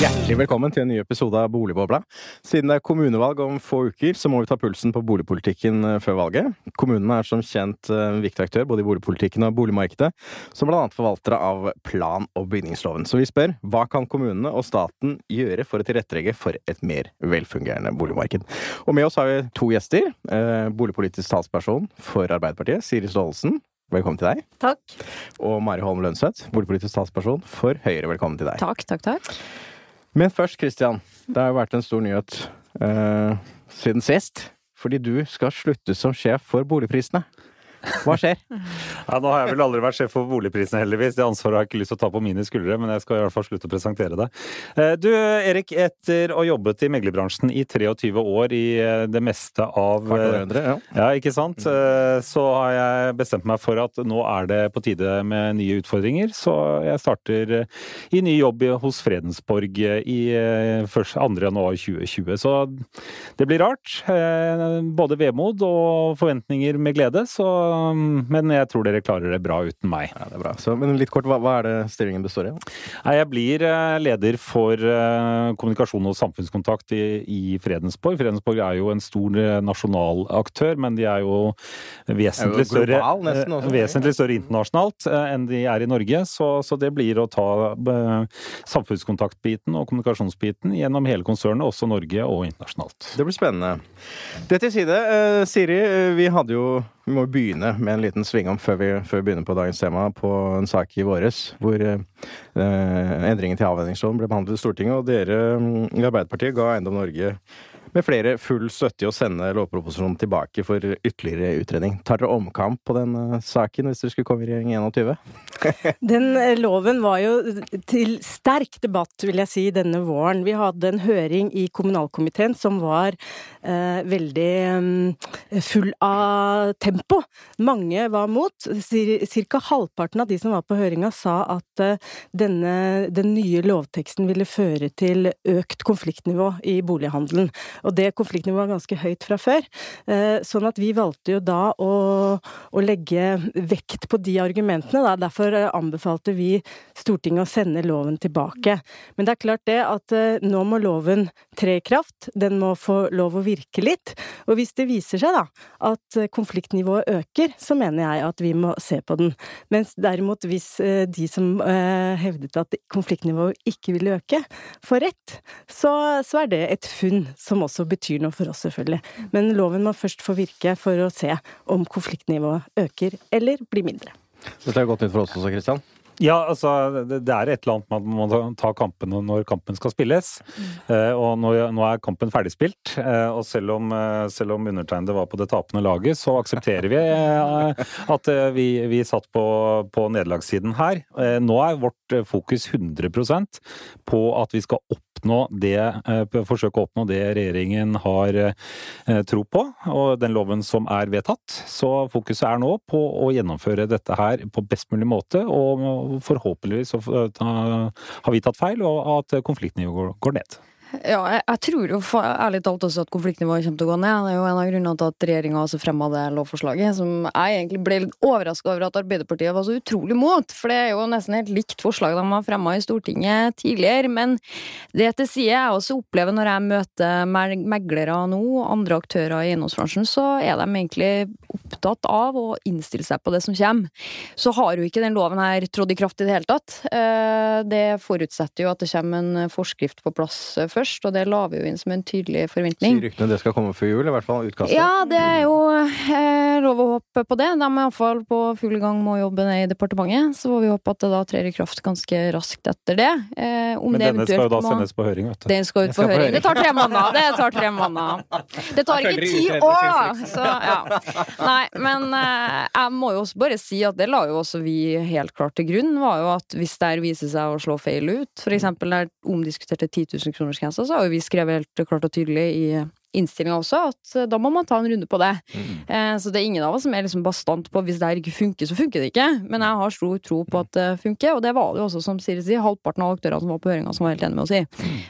Hjertelig velkommen til en ny episode av Boligbobla. Siden det er kommunevalg om få uker, så må vi ta pulsen på boligpolitikken eh, før valget. Kommunene er som kjent eh, en viktig aktør både i boligpolitikken og boligmarkedet, som annet forvaltere av plan- og bygningsloven. Så vi spør hva kan kommunene og staten gjøre for å tilrettelegge for et mer velfungerende boligmarked? Og med oss har vi to gjester. Eh, boligpolitisk talsperson for Arbeiderpartiet, Siri Staalesen. Velkommen til deg. Takk. Og Mari Holm Lønseth, boligpolitisk talsperson for Høyre. Velkommen til deg. Takk, takk, takk. Men først, Christian. Det har jo vært en stor nyhet eh, siden sist. Fordi du skal slutte som sjef for boligprisene. Hva skjer? Ja, nå har jeg vel aldri vært sjef for boligprisene, heldigvis. Det ansvaret har jeg ikke lyst til å ta på mine skuldre, men jeg skal i hvert fall slutte å presentere det. Eh, Du Erik, etter å ha jobbet i meglerbransjen i 23 år i eh, det meste av århundre, ja. ja, ikke sant? Eh, Så har jeg bestemt meg for at nå er det på tide med nye utfordringer. Så jeg starter i ny jobb hos Fredensborg i eh, først- 2. januar 2020. Så det blir rart. Både vemod og forventninger med glede. Så, mm, men jeg tror dere klarer det bra uten meg. ja det er bra. Så, men litt kort, hva, hva er det stillingen består i? Nei, Jeg blir eh, leder for eh, kommunikasjon og samfunnskontakt i, i Fredensborg. Fredensborg er jo en stor eh, nasjonal aktør, men de er jo vesentlig Er jo global større, også. vesentlig større internasjonalt enn de er i Norge. Så, så det blir å ta samfunnskontaktbiten og kommunikasjonsbiten gjennom hele konsernet, også Norge og internasjonalt. Det blir spennende. Det til side. Siri, vi hadde jo Vi må begynne med en liten svingom før før vi begynner på dagens tema, på en sak i våres hvor eh, endringen til avhendingsloven ble behandlet i Stortinget, og dere mm, i Arbeiderpartiet ga Eiendom Norge med flere full støtte i å sende lovproposisjonen tilbake for ytterligere utredning. Tar dere omkamp på den eh, saken hvis dere skulle komme i regjering 21? Den eh, loven var jo til sterk debatt, vil jeg si, denne våren. Vi hadde en høring i kommunalkomiteen som var eh, veldig mm, full av tempo. Mange var mot. Cirka halvparten av de som var på høringa sa at eh, denne, den nye lovteksten ville føre til økt konfliktnivå i bolighandelen. Og det konfliktnivået var ganske høyt fra før. Eh, Sånn at vi valgte jo da å, å legge vekt på de argumentene. Da. Derfor eh, anbefalte vi Stortinget å sende loven tilbake. Men det er klart det at eh, nå må loven tre i kraft. Den må få lov å virke litt. Og hvis det viser seg da at konfliktnivået øker, så mener jeg at vi må se på den. Mens derimot hvis de som hevdet at konfliktnivået ikke ville øke, får rett, så, så er det et funn som også betyr noe for oss, selvfølgelig. Men loven må først få virke for å se om konfliktnivået øker eller blir mindre. Dette er godt nytt for oss også, Kristian. Ja, altså det er et eller annet med at man må ta- kampene kampen når kampen skal spilles. Eh, og nå, er kampen ferdigspilt. Eh, og selv om, eh, selv om undertegnede var på det tapende laget, så aksepterer vi at vi, vi satt på, på nederlagssiden her. Nå er vårt fokus 100% på at vi skal oppnå det, eh, forsøke å oppnå det regjeringen har eh, tro på, og den loven som er vedtatt. Så fokuset er nå på å gjennomføre dette her på best mulig måte, og forhåpentligvis har vi tatt feil, og at konfliktnivået går ned. Ja, jeg, jeg tror jo ærlig talt også at konfliktnivået kommer til å gå ned. Det er jo en av grunnene til at regjeringa også fremma det lovforslaget, som jeg egentlig ble litt overraska over at Arbeiderpartiet var så utrolig mot. For det er jo nesten helt likt forslag de har fremma i Stortinget tidligere. Men det til side jeg også opplever når jeg møter meglere nå, andre aktører i eiendomsbransjen, så er de egentlig opptatt av å innstille seg på det som kommer. Så har jo ikke den loven her trådt i kraft i det hele tatt. Eh, Det forutsetter jo at det kommer en forskrift på plass eh, først, og det la vi jo inn som en tydelig forventning. Sier ryktene det skal komme før jul, i hvert fall utkastet. Ja, det er jo eh, lov å håpe på det. De er iallfall på full gang med å jobbe ned i departementet. Så får vi håpe at det da trer i kraft ganske raskt etter det. Eh, om Men det denne skal jo da må- sendes på høring, vet du. Den skal ut på skal på høring. høring. Det tar tre måneder! Det tar tre måneder. Det tar ikke ti år, da! Så, ja. Nei, men eh, jeg må jo også bare si at det la jo også vi helt klart til grunn, var jo at hvis det her viser seg å slå feil ut, for eksempel der omdiskuterte 10 000 kroners grensa, så har jo vi skrevet helt klart og tydelig i innstillinga også, at eh, da må man ta en runde på det. Eh, så det er ingen av oss som er liksom bastant på hvis det her ikke funker, så funker det ikke. Men jeg har stor tro på at det funker, og det var det jo også, som Siri sier, halvparten av aktørene som var på høringa som var helt enige med oss i.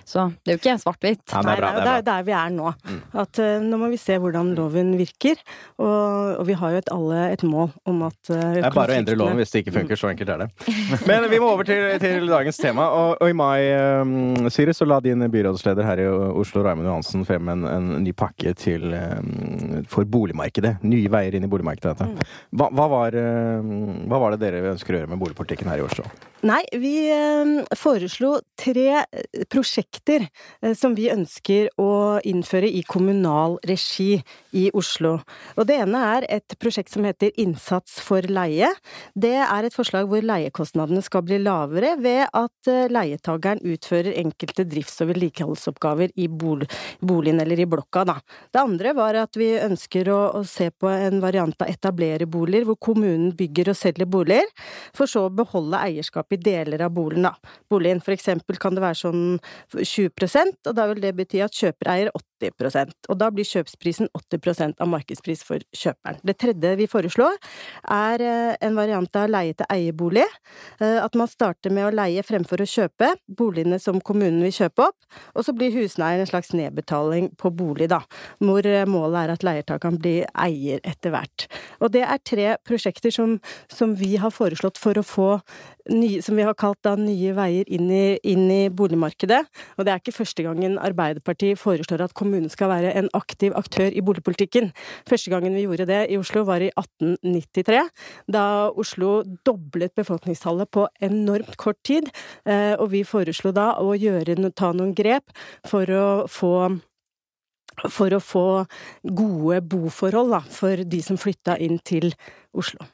Så det er jo ikke svart-hvitt. Ja, det er bra. Det det er er der vi er nå. At uh, nå må vi se hvordan loven virker. Og, og vi har jo et, alle et mål om at uh, Det er bare å endre loven hvis det ikke funker. Så enkelt er det. Men vi må over til, til dagens tema. Og, og i mai, um, Siri, så la din byrådsleder her i Oslo, Raymond Johansen, frem en, en ny pakke til, um, for boligmarkedet. Nye veier inn i boligmarkedet. Hva, hva, var, um, hva var det dere ønsker å gjøre med boligpolitikken her i Oslo? Nei, vi eh, foreslo tre eh, prosjekter eh, som vi ønsker å innføre i kommunal regi i Oslo. Og det ene er et prosjekt som heter Innsats for leie. Det er et forslag hvor leiekostnadene skal bli lavere ved at eh, leietageren utfører enkelte drifts- og vedlikeholdsoppgaver i boligen eller i blokka, da. Det andre var at vi ønsker å, se på en variant av etablererboliger, hvor kommunen bygger og selger boliger, for så å beholde eierskap i deler av boligen, da. Boligen for eksempel kan det være sånn 20% og da vil det bety at kjøper eier 80 og da blir kjøpsprisen 80% av markedspris for kjøperen. Det tredje vi foreslår, er eh, en variant av leie til eierbolig. Eh, At man starter med å leie fremfor å kjøpe boligene som kommunen vil kjøpe opp, og så blir husleien en slags nedbetaling på bolig, da, hvor eh, målet er at leiertakeren blir eier etter hvert. Og det er tre prosjekter som, som vi har foreslått for å få nye, som vi har kalt da nye veier inn i, inn i boligmarkedet. Og det er ikke første gangen Arbeiderpartiet foreslår at kommunen skal være en aktiv aktør i boligpolitikken. Første gangen vi gjorde det i Oslo var i 1893, da Oslo doblet befolkningstallet på enormt kort tid. Eh, Og vi foreslo da å gjøre, ta noen grep for å få for å få gode boforhold da, for de som flytta inn til Oslo.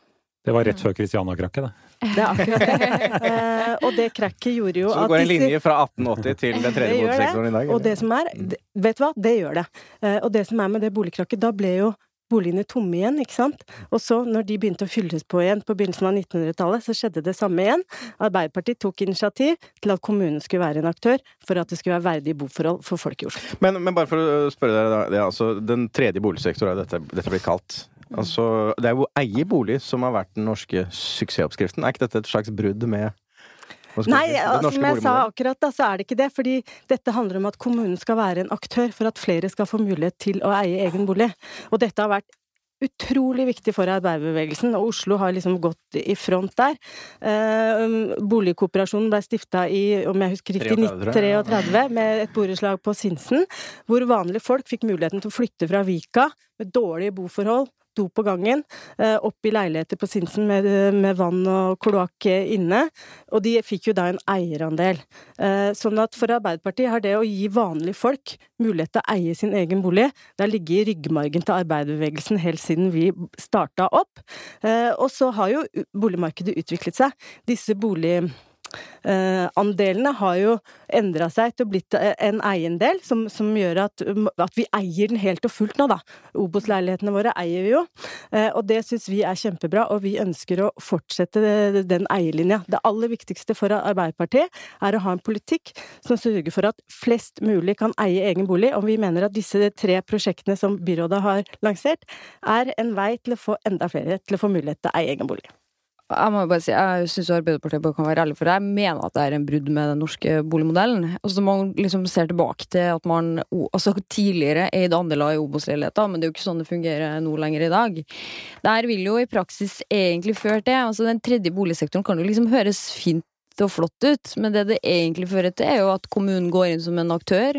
Det var rett før Christiania-krakket, det. Det er akkurat det. Eh, og det krakket gjorde jo at Så det går en disse linje fra 1880 til den tredje boligsektoren i dag? Og det som er det- Vet du hva, det gjør det. Eh, Og det som er med det boligkrakket, da ble jo boligene tomme igjen, ikke sant? Og så, når de begynte å fylles på igjen på begynnelsen av 1900-tallet, så skjedde det samme igjen. Arbeiderpartiet tok initiativ til at kommunen skulle være en aktør for at det skulle være verdige boforhold for folk i Oslo. Men, men bare for å spørre dere, da. Det er altså, den tredje boligsektor er dette, dette blir kalt. Altså, det er jo å eie bolig som har vært den norske suksessoppskriften. Er ikke dette et slags brudd med Nei, altså, som jeg sa akkurat da, så er det ikke det. Fordi dette handler om at kommunen skal være en aktør for at flere skal få mulighet til å eie egen bolig. Og dette har vært utrolig viktig for arbeiderbevegelsen, og Oslo har liksom gått i front der. Eh, boligkooperasjonen ble stifta i, om jeg husker riktig, 33, tror 1933 med et borettslag på Sinsen, hvor vanlige folk fikk muligheten til å flytte fra Vika med dårlige boforhold, do på gangen, eh, opp i leiligheter på Sinsen med, med vann og kloakk inne, og de fikk jo da en eierandel. Eh, Sånn at for Arbeiderpartiet har det å gi vanlige folk mulighet til å eie sin egen bolig, det har ligget i ryggmargen til arbeiderbevegelsen helt siden vi starta opp. Eh, Og så har jo boligmarkedet utviklet seg. Disse bolig... Eh, andelene har jo endra seg til å blitt en eiendel, som, som gjør at, at vi eier den helt og fullt nå, da. Obos-leilighetene våre eier vi jo, eh, og det syns vi er kjempebra, og vi ønsker å fortsette den eierlinja. Det aller viktigste for Arbeiderpartiet er å ha en politikk som sørger for at flest mulig kan eie egen bolig, og vi mener at disse tre prosjektene som byrådet har lansert, er en vei til å få enda flere til å få mulighet til å eie egen bolig. Jeg må bare si, jeg syns Arbeiderpartiet bare kan være ærlig, for jeg mener at det er en brudd med den norske boligmodellen. Altså Man liksom ser tilbake til at man altså tidligere eide andeler i Obos-leiligheter, men det er jo ikke sånn det fungerer nå lenger i dag. Det her vil jo i praksis egentlig føre til altså Den tredje boligsektoren kan jo liksom høres fint og flott ut, men det det egentlig fører til, er jo at kommunen går inn som en aktør.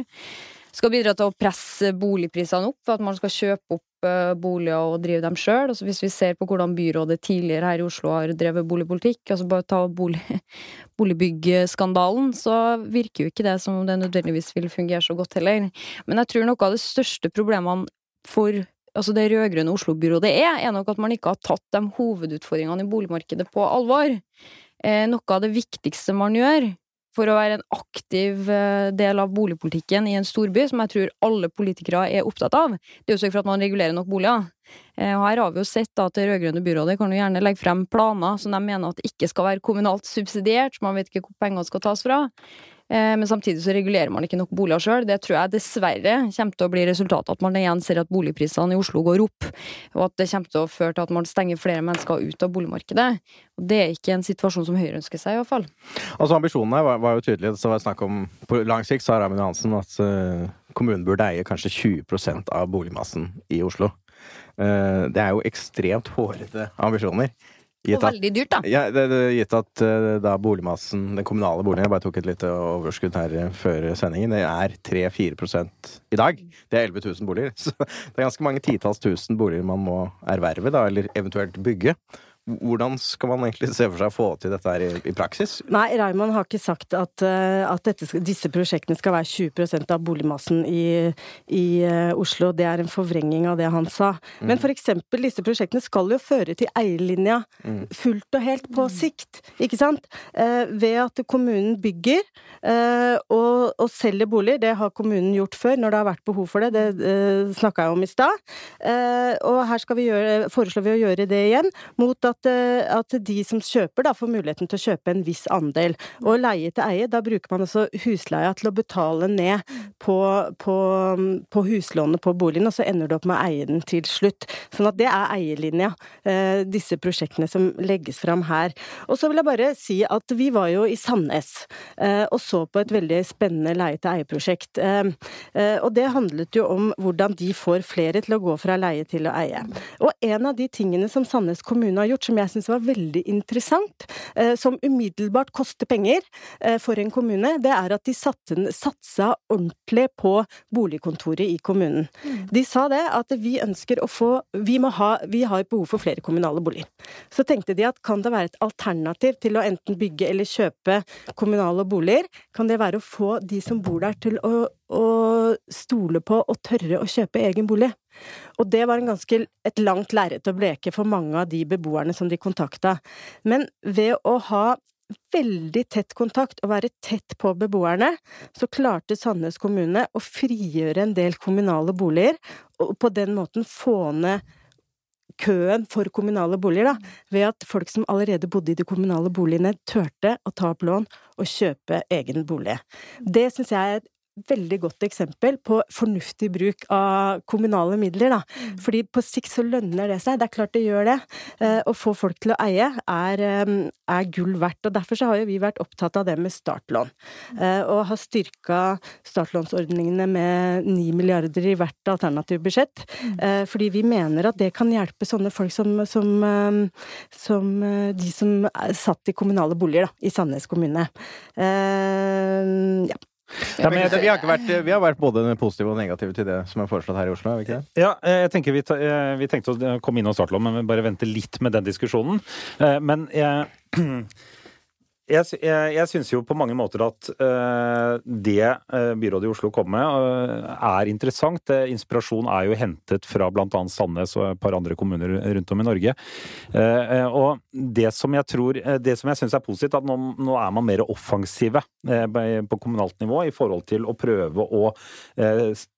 Skal bidra til å presse boligprisene opp, for at man skal kjøpe opp eh, boliger og drive dem sjøl. Altså hvis vi ser på hvordan byrådet tidligere her i Oslo har drevet boligpolitikk, altså bare ta bolig, boligbyggskandalen, så virker jo ikke det som om det nødvendigvis vil fungere så godt heller. Men jeg tror noe av det største problemene for altså det rød-grønne Oslo-byrådet er, er nok at man ikke har tatt de hovedutfordringene i boligmarkedet på alvor. Eh, noe av det viktigste man gjør for å være en aktiv eh, del av boligpolitikken i en storby, som jeg tror alle politikere er opptatt av, det er å sørge for at man regulerer nok boliger. Eh, Og her har vi jo sett at det rød-grønne byrådet kan jo gjerne legge frem planer som de mener at ikke skal være kommunalt subsidiert, så man vet ikke hvor pengene skal tas fra. Eh, men samtidig så regulerer man ikke nok boliger sjøl. Det tror jeg dessverre kommer til å bli resultatet at man igjen ser at boligprisene i Oslo går opp, og at det kommer til å føre til at man stenger flere mennesker ut av boligmarkedet. Og det er ikke en situasjon som Høyre ønsker seg, i hvert fall. Altså Ambisjonene var, var jo tydelige. Så var det snakk om På lang sikt sa Raymond Johansen at uh, kommunen burde eie kanskje 20% av boligmassen i Oslo. Uh, det er jo ekstremt hårete ambisjoner. Gitt og veldig dyrt, da. Ja, det, det, gitt at uh, da boligmassen, den kommunale boligen, jeg bare tok et lite overskudd her eh, før sendingen, det er 3-4 i dag. Det er 11 000 boliger. Så det er ganske mange titalls tusen boliger man må erverve, da, eller eventuelt bygge. Hvordan skal man egentlig se for seg å få til dette her i, i praksis? Nei, Raymond har ikke sagt at, eh, at dette, disse prosjektene skal være 20% av boligmassen i, i uh, Oslo. Det er en forvrenging av det han sa. Mm. Men for eksempel, disse prosjektene skal jo føre til eierlinja mm. fullt og helt på sikt, ikke sant? Uh, ved at kommunen bygger og, og, selger boliger. Det har kommunen gjort før når det har vært behov for det. Det eh, snakka jeg om i stad. og her skal vi gjøre, foreslår vi å gjøre det igjen, mot at at, eh, at, de som kjøper, da får muligheten til å kjøpe en viss andel. Og leie til eie, da bruker man altså husleia til å betale ned på, på, på huslånet på boligen, og så ender du opp med å eie den til slutt. Sånn at det er eierlinja, eh, disse prosjektene som legges fram her. Og så vil jeg bare si at vi var jo i Sandnes eh, og så på et veldig spennende leie-til-eie-prosjekt. Og det handlet jo om hvordan de får flere til å gå fra leie til å eie. Og en av de tingene som Sandnes kommune har gjort, som jeg syns var veldig interessant, eh, som umiddelbart koster penger eh, for en kommune, det er at de satsa ordentlig på boligkontoret i kommunen. Mm. De sa det at vi ønsker å få Vi, må ha, vi har behov for flere kommunale boliger. Så tenkte de at kan det være et alternativ til å enten bygge eller kjøpe kommunale boliger? Kan det være å få de som bor der til å, å stole på og tørre å kjøpe egen bolig? Og det var ganske, et langt lerret å bleke for mange av de beboerne som de kontakta. Men ved å ha veldig tett kontakt og være tett på beboerne, så klarte Sandnes kommune å frigjøre en del kommunale boliger, og på den måten få ned køen for kommunale boliger, da, ved at folk som allerede bodde i de kommunale boligene, turte å ta opp lån og kjøpe egen bolig. Det syns jeg er et veldig godt eksempel på fornuftig bruk av kommunale midler, da. Mm. Fordi på sikt så lønner det seg. Det er klart det gjør det. Eh, å få folk til å eie er, eh, er gull verdt. Og derfor så har jo vi vært opptatt av det med startlån. Eh, og har styrka startlånsordningene med 9 milliarder i hvert alternative budsjett. Mm. Fordi vi mener at det kan hjelpe sånne folk som, som, som de som satt i kommunale boliger, da, i Sandnes kommune. Ja. Ja, jeg, vi, har vært, vi, har vært, både positive og negative til det som er foreslått her i Oslo? er vi ikke det? Ja, jeg tenker vi, vi tenkte å komme inn og starte, men vi bare vente litt med den diskusjonen. Eh, men jeg Jeg, jeg, jeg syns jo på mange måter at uh, det uh, byrådet i Oslo kom med, uh, er interessant. Inspirasjon er jo hentet fra bl.a. Sandnes og et par andre kommuner rundt om i Norge. og det som jeg tror, det som jeg syns er positivt, at nå, nå, er man mer offensive på kommunalt nivå i forhold til å prøve å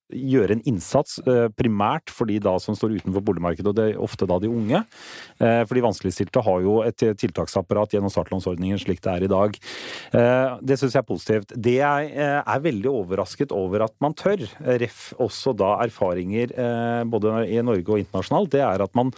gjøre en innsats, eh, primært for de da som står utenfor boligmarkedet, og det er ofte da de unge. Eh, for de vanskeligstilte har jo et tiltaksapparat gjennom startlånsordningen slik det er i dag. Eh, det syns jeg er positivt. Det jeg er veldig overrasket over at man tør, ref også da erfaringer både i Norge og internasjonalt, det er at man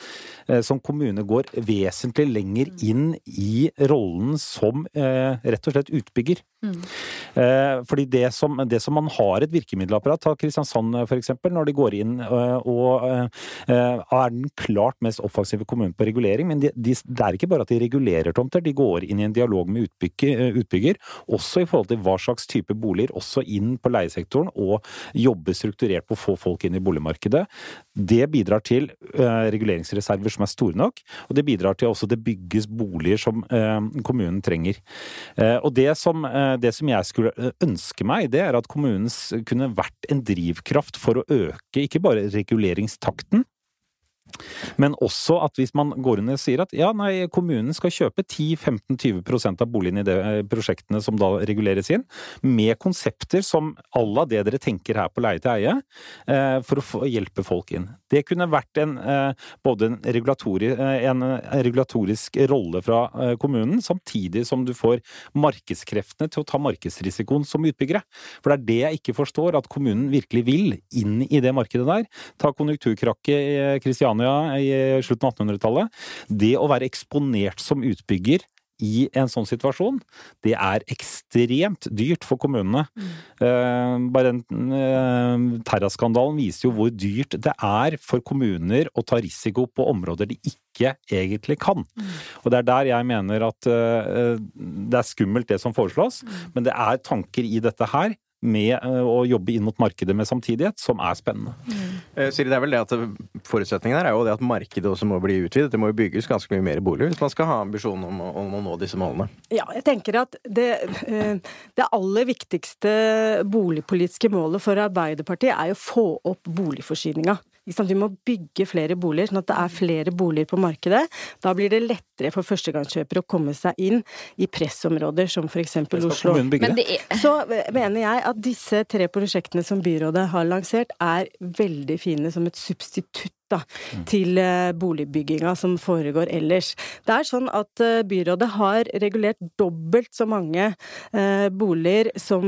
som kommune går vesentlig lenger inn i rollen som rett og slett utbygger. Mm. Fordi det som, det som man har et virkemiddelapparat, ta Kristiansand Kristiansand f.eks., når de går inn og er den klart mest offensive kommunen på regulering. Men de, de, det er ikke bare at de regulerer tomter, de går inn i en dialog med utbygger, utbygger, også i forhold til hva slags type boliger, også inn på leiesektoren, og jobbe strukturert på å få folk inn i boligmarkedet. Det bidrar til reguleringsreserver som er store nok, og det bidrar til også det bygges boliger som kommunen trenger. Og det som, det som jeg skulle ønske meg, det er at kommunen kunne vært en drivkraft drivkraft for å øke ikke bare reguleringstakten, Men også at hvis man går inn og sier at ja, nei, kommunen skal kjøpe 10-15-20% av boligene i de eh, prosjektene som da reguleres inn, med konsepter som à la det dere tenker her på leie til eie, eh, for å hjelpe folk inn. Det kunne vært en, eh, både en, regulatori, en regulatorisk rolle fra kommunen, samtidig som du får markedskreftene til å ta markedsrisikoen som utbyggere. For det er det jeg ikke forstår, at kommunen virkelig vil inn i det markedet der. Ta konjunkturkrakket i Kristiania i slutten av 1800-tallet. Det å være eksponert som utbygger i en sånn situasjon, det er ekstremt dyrt for kommunene. Mm. Bare Terra-skandalen viser jo hvor dyrt det er for kommuner å ta risiko på områder de ikke egentlig kan. Mm. Og det er der jeg mener at uh, det er skummelt det som foreslås, mm. men det er tanker i dette her med eh, å jobbe inn mot markedet med samtidighet, som er spennende. Mm. Siri, det er vel det at Forutsetningen her er jo det at markedet også må bli utvidet. Det må jo bygges ganske mye mer boliger hvis man skal ha ambisjonen om, om, å nå disse målene. Ja, jeg tenker at det, eh, det aller viktigste boligpolitiske målet for Arbeiderpartiet er å få opp boligforsyninga. Vi må bygge flere boliger, sånn at det er flere boliger på markedet. Da blir det lettere for førstegangskjøpere å komme seg inn i pressområder som f.eks. Oslo. Så mener jeg at disse tre prosjektene som byrådet har lansert, er veldig fine som et substitutt da, til eh, boligbygginga som foregår ellers. Det er sånn at eh, byrådet har regulert dobbelt så mange eh, boliger som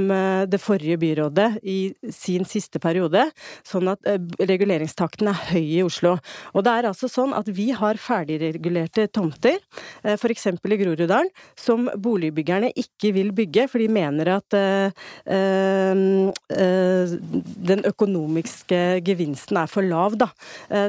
det forrige byrådet i sin siste periode, sånn at reguleringstakten er høy i Oslo. Og det er altså sånn at vi har ferdigregulerte tomter, f.eks. i Groruddalen, som boligbyggerne ikke vil bygge, for de mener at den økonomiske gevinsten er for lav, da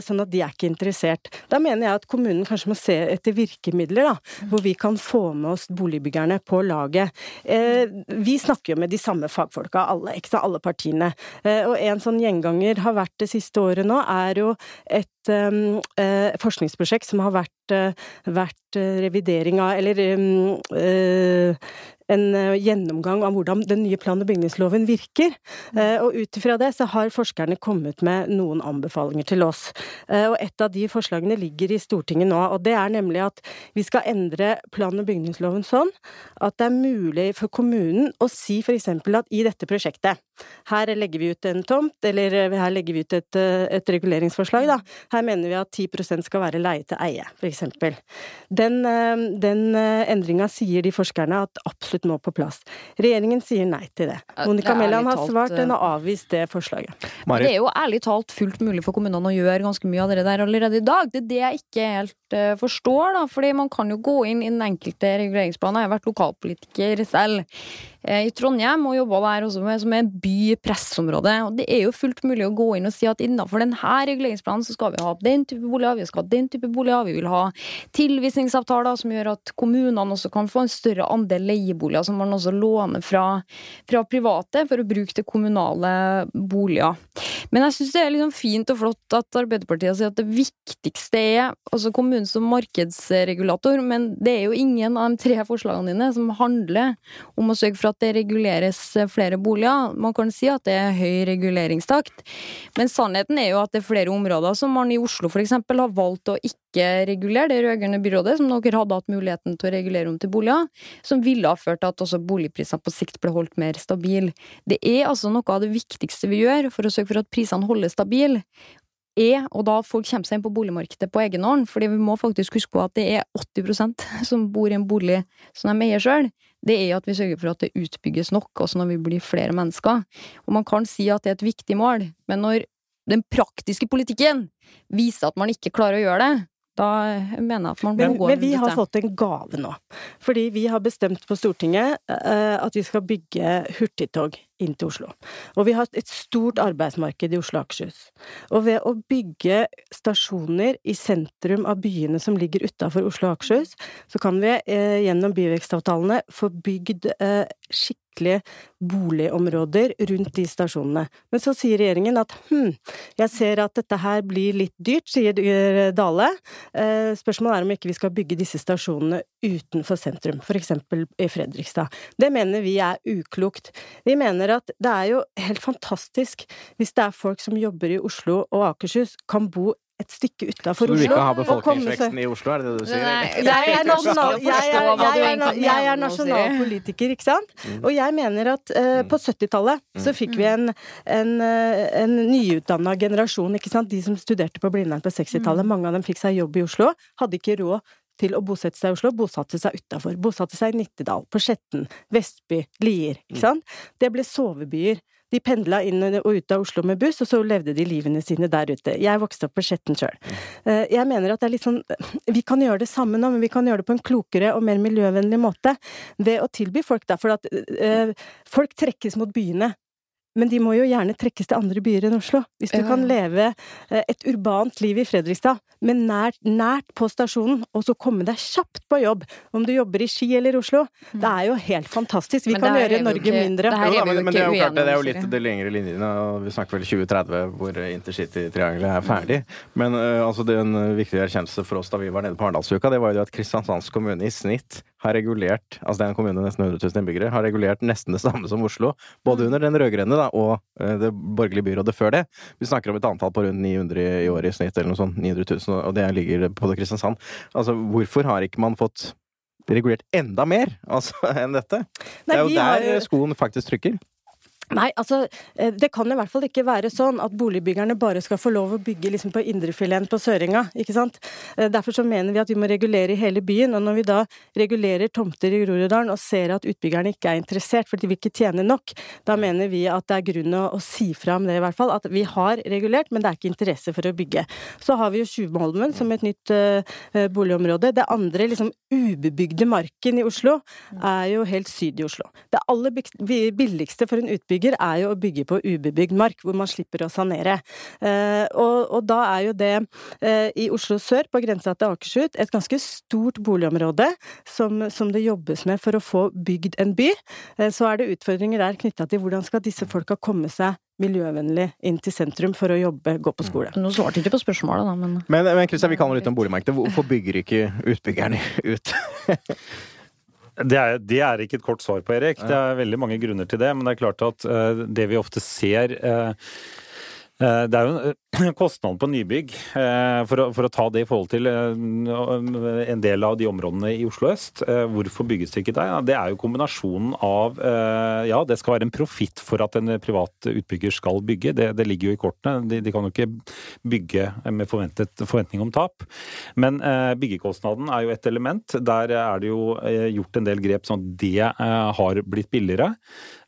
sånn at de er ikke interessert. Da mener jeg at kommunen kanskje må se etter virkemidler, da, hvor vi kan få med oss boligbyggerne på laget. Eh, vi snakker jo med de samme fagfolka, alle, ikke sant, alle partiene. Eh, og en sånn gjenganger har vært det siste året nå, er jo et um, eh, forskningsprosjekt som har vært, uh, vært revidering av Eller uh, en eh, gjennomgang av hvordan den nye plan- og bygningsloven virker. Eh, og ut ifra det så har forskerne kommet med noen anbefalinger til oss. Eh, og et av de forslagene ligger i Stortinget nå, og det er nemlig at vi skal endre plan- og bygningsloven sånn at det er mulig for kommunen å si f.eks. at i dette prosjektet, her legger vi ut en tomt, eller her legger vi ut et, et reguleringsforslag, da. Her mener vi at 10% skal være leie til eie, f.eks. Den, den endringa sier de forskerne at absolutt absolutt må på plass. Regjeringen sier nei til det. Monica Mæland har svart, den har eh, avvist det forslaget. Mari. Det er jo ærlig talt fullt mulig for kommunene å gjøre ganske mye av det der allerede i dag. Det er det jeg ikke helt uh, forstår, da. Fordi man kan jo gå inn i den enkelte reguleringsplanen. Jeg har vært lokalpolitiker selv. Eh, i Trondheim og jobba der også med, som er by-pressområde. Og det er jo fullt mulig å gå inn og si at innenfor denne reguleringsplanen så skal vi ha den type boliger, vi skal ha den type boliger, vi vil ha tilvisningsavtaler som gjør at kommunene også kan få en større andel leieboliger som man også låner fra, fra private for å bruke til kommunale boliger. Men jeg syns det er liksom fint og flott at Arbeiderpartiet sier at det viktigste er altså kommunen som markedsregulator, men det er jo ingen av de tre forslagene dine som handler om å sørge for at det reguleres flere boliger. Man kan si at det er høy reguleringstakt, men sannheten er jo at det er flere områder som man i Oslo f.eks. har valgt å ikke regulere det rød-grønne byrådet, som dere hadde hatt muligheten til å regulere om til boliger, som ville ha ført til at også boligprisene på sikt ble holdt mer stabile. Det er altså noe av det viktigste vi gjør for å sørge for at prisene holdes stabile er, og da folk kommer seg inn på boligmarkedet på egen hånd, fordi vi må faktisk huske på at det er 80% som bor i en bolig som de eier sjøl, det er at vi sørger for at det utbygges nok, også når vi blir flere mennesker. Og man kan si at det er et viktig mål, men når den praktiske politikken viser at man ikke klarer å gjøre det, da mener jeg at man må men, gå Men vi har fått en gave nå. Fordi vi har bestemt på Stortinget uh, at vi skal bygge hurtigtog inn til Oslo. Og vi har et stort arbeidsmarked i Oslo og Akershus. Og ved å bygge stasjoner i sentrum av byene som ligger utafor Oslo og Akershus, så kan vi uh, gjennom byvekstavtalene få bygd uh, skikkelige boligområder rundt de stasjonene. Men så sier regjeringen at hm, jeg ser at dette her blir litt dyrt, sier Dale. Eh, spørsmålet er om ikke vi skal bygge disse stasjonene utenfor sentrum, f.eks. i Fredrikstad. Det mener vi er uklokt. Vi mener at det er jo helt fantastisk hvis det er folk som jobber i Oslo og Akershus, kan bo et stykke utafor Så du vil ikke ha befolkningsveksten i Oslo, er det det du sier? Nei, jeg er, nasjonal, jeg, er, jeg, er, jeg er nasjonal politiker, ikke sant? Mm. Og jeg mener at uh, på 70-tallet så fikk vi en, en, eh, en nyutdanna generasjon, ikke sant? De som studerte på Blindern på 60-tallet, mange av dem fikk seg jobb i Oslo, hadde ikke råd til å bosette seg i Oslo, bosatte seg utafor. Bosatte seg i Nittedal, på Skjetten, Vestby, Lier, ikke sant? Det ble sovebyer. De pendla inn og ut av Oslo med buss, og så levde de livene sine der ute. Jeg vokste opp på Skjetten sjøl. Jeg mener at det er litt sånn Vi kan gjøre det samme nå, men vi kan gjøre det på en klokere og mer miljøvennlig måte. Ved å tilby folk da, for at eh, folk trekkes mot byene. Men de må jo gjerne trekkes til andre byer enn Oslo. Hvis du Ja. kan leve eh, et urbant liv i Fredrikstad, men nært, nært på stasjonen, og så komme deg kjapt på jobb, om du jobber i Ski eller Oslo, det er jo helt fantastisk. Vi Men kan gjøre Norge ikke- mindre. det Jo er da, men, men det er jo klart, det, det er jo litt de lengre linjene, og vi snakker vel 2030 hvor intercitytriangelet er ferdig. Men øh, altså det er en øh, viktig erkjennelse for oss da vi var nede på Arendalsuka, det var jo at Kristiansands kommune i snitt har regulert, altså det er en kommune med nesten 100 000 innbyggere, har regulert nesten det samme som Oslo. Både under den rød-grønne og øh, det borgerlige byrådet før det. Vi snakker om et antall på rundt 900 i året i snitt, eller noe sånt. 900 000, og det ligger på det Kristiansand. Altså, hvorfor har ikke man fått regulert enda mer altså, enn dette? Nei, det er jo der skoen faktisk trykker. Nei, altså, eh, det kan i hvert fall ikke være sånn at boligbyggerne bare skal få lov å bygge liksom på indrefileten på Sørenga, ikke sant. Eh, Derfor så mener vi at vi må regulere i hele byen, og når vi da regulerer tomter i Groruddalen og ser at utbyggerne ikke er interessert, fordi vil ikke tjene nok, da mener vi at det er grunn å, å si fra om det, i hvert fall. At vi har regulert, men det er ikke interesse for å bygge. Så har vi jo Tjuvholmen som et nytt eh, boligområde. Det andre liksom ubebygde marken i Oslo er jo helt syd i Oslo. Det aller billigste for en utbygger er jo å bygge på ubebygd mark, hvor man slipper å sanere. Eh, og, og da er jo det eh, i Oslo sør, på grensa til Akershus, et ganske stort boligområde som, som det jobbes med for å få bygd en by. Eh, så er det utfordringer der knytta til hvordan skal disse folka komme seg miljøvennlig inn til sentrum for å jobbe, gå på skole. Nå svarte ikke på spørsmålet, da, men Men, men Christian, vi kan jo litt om boligmarkedet. Hvorfor bygger ikke utbyggerne ut? Det er, det er ikke et kort svar på, Erik. Det er veldig mange grunner til det. Men det er klart at eh, det vi ofte ser eh, det er jo en kostnad på nybygg. eh, For å, for å ta det i forhold til eh, en del av de områdene i Oslo øst. eh, Hvorfor bygges det ikke der? Det er jo kombinasjonen av eh, Ja, det skal være en profitt for at en privat utbygger skal bygge. Det, det ligger jo i kortene. De, de kan jo ikke bygge med forventning om tap. Men eh, byggekostnaden er jo et element. Der er det jo eh, gjort en del grep sånn at det eh, har blitt billigere.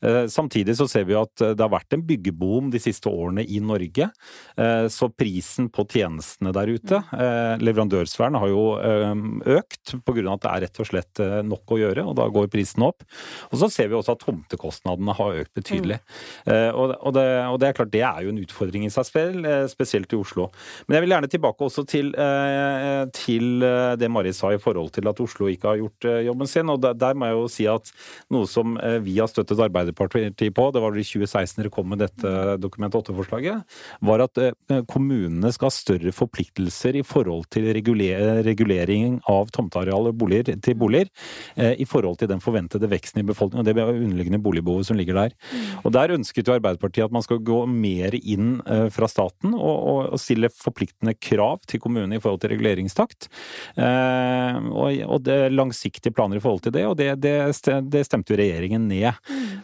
Eh, Samtidig så ser vi at eh, det har vært en byggeboom de siste årene i Norge. Eh, Så prisen på tjenestene der ute, leverandørsfæren, har jo økt pga. at det er rett og slett nok å gjøre, og da går prisen opp. Og så ser vi også at tomtekostnadene har økt betydelig. Eh, Og det, og det er klart det er jo en utfordring i seg selv, spesielt i Oslo. Men jeg vil gjerne tilbake også til, til det Mari sa i forhold til at Oslo ikke har gjort jobben sin. Og der, må jeg jo si at noe som vi har støttet Arbeiderpartiet på, det var vel i 2016 dere kom med dette Dokument 8-forslaget, var at eh, kommunene skal ha større forpliktelser i forhold til regulering av tomteareal til boliger, eh, i forhold til den forventede veksten i befolkningen og det underliggende boligbehovet som ligger der. Og Der ønsket jo Arbeiderpartiet at man skal gå mer inn eh, fra staten og, og, stille forpliktende krav til kommunene i forhold til reguleringstakt. Og, og det langsiktige planer i forhold til det, og det, det, det stemte jo regjeringen ned.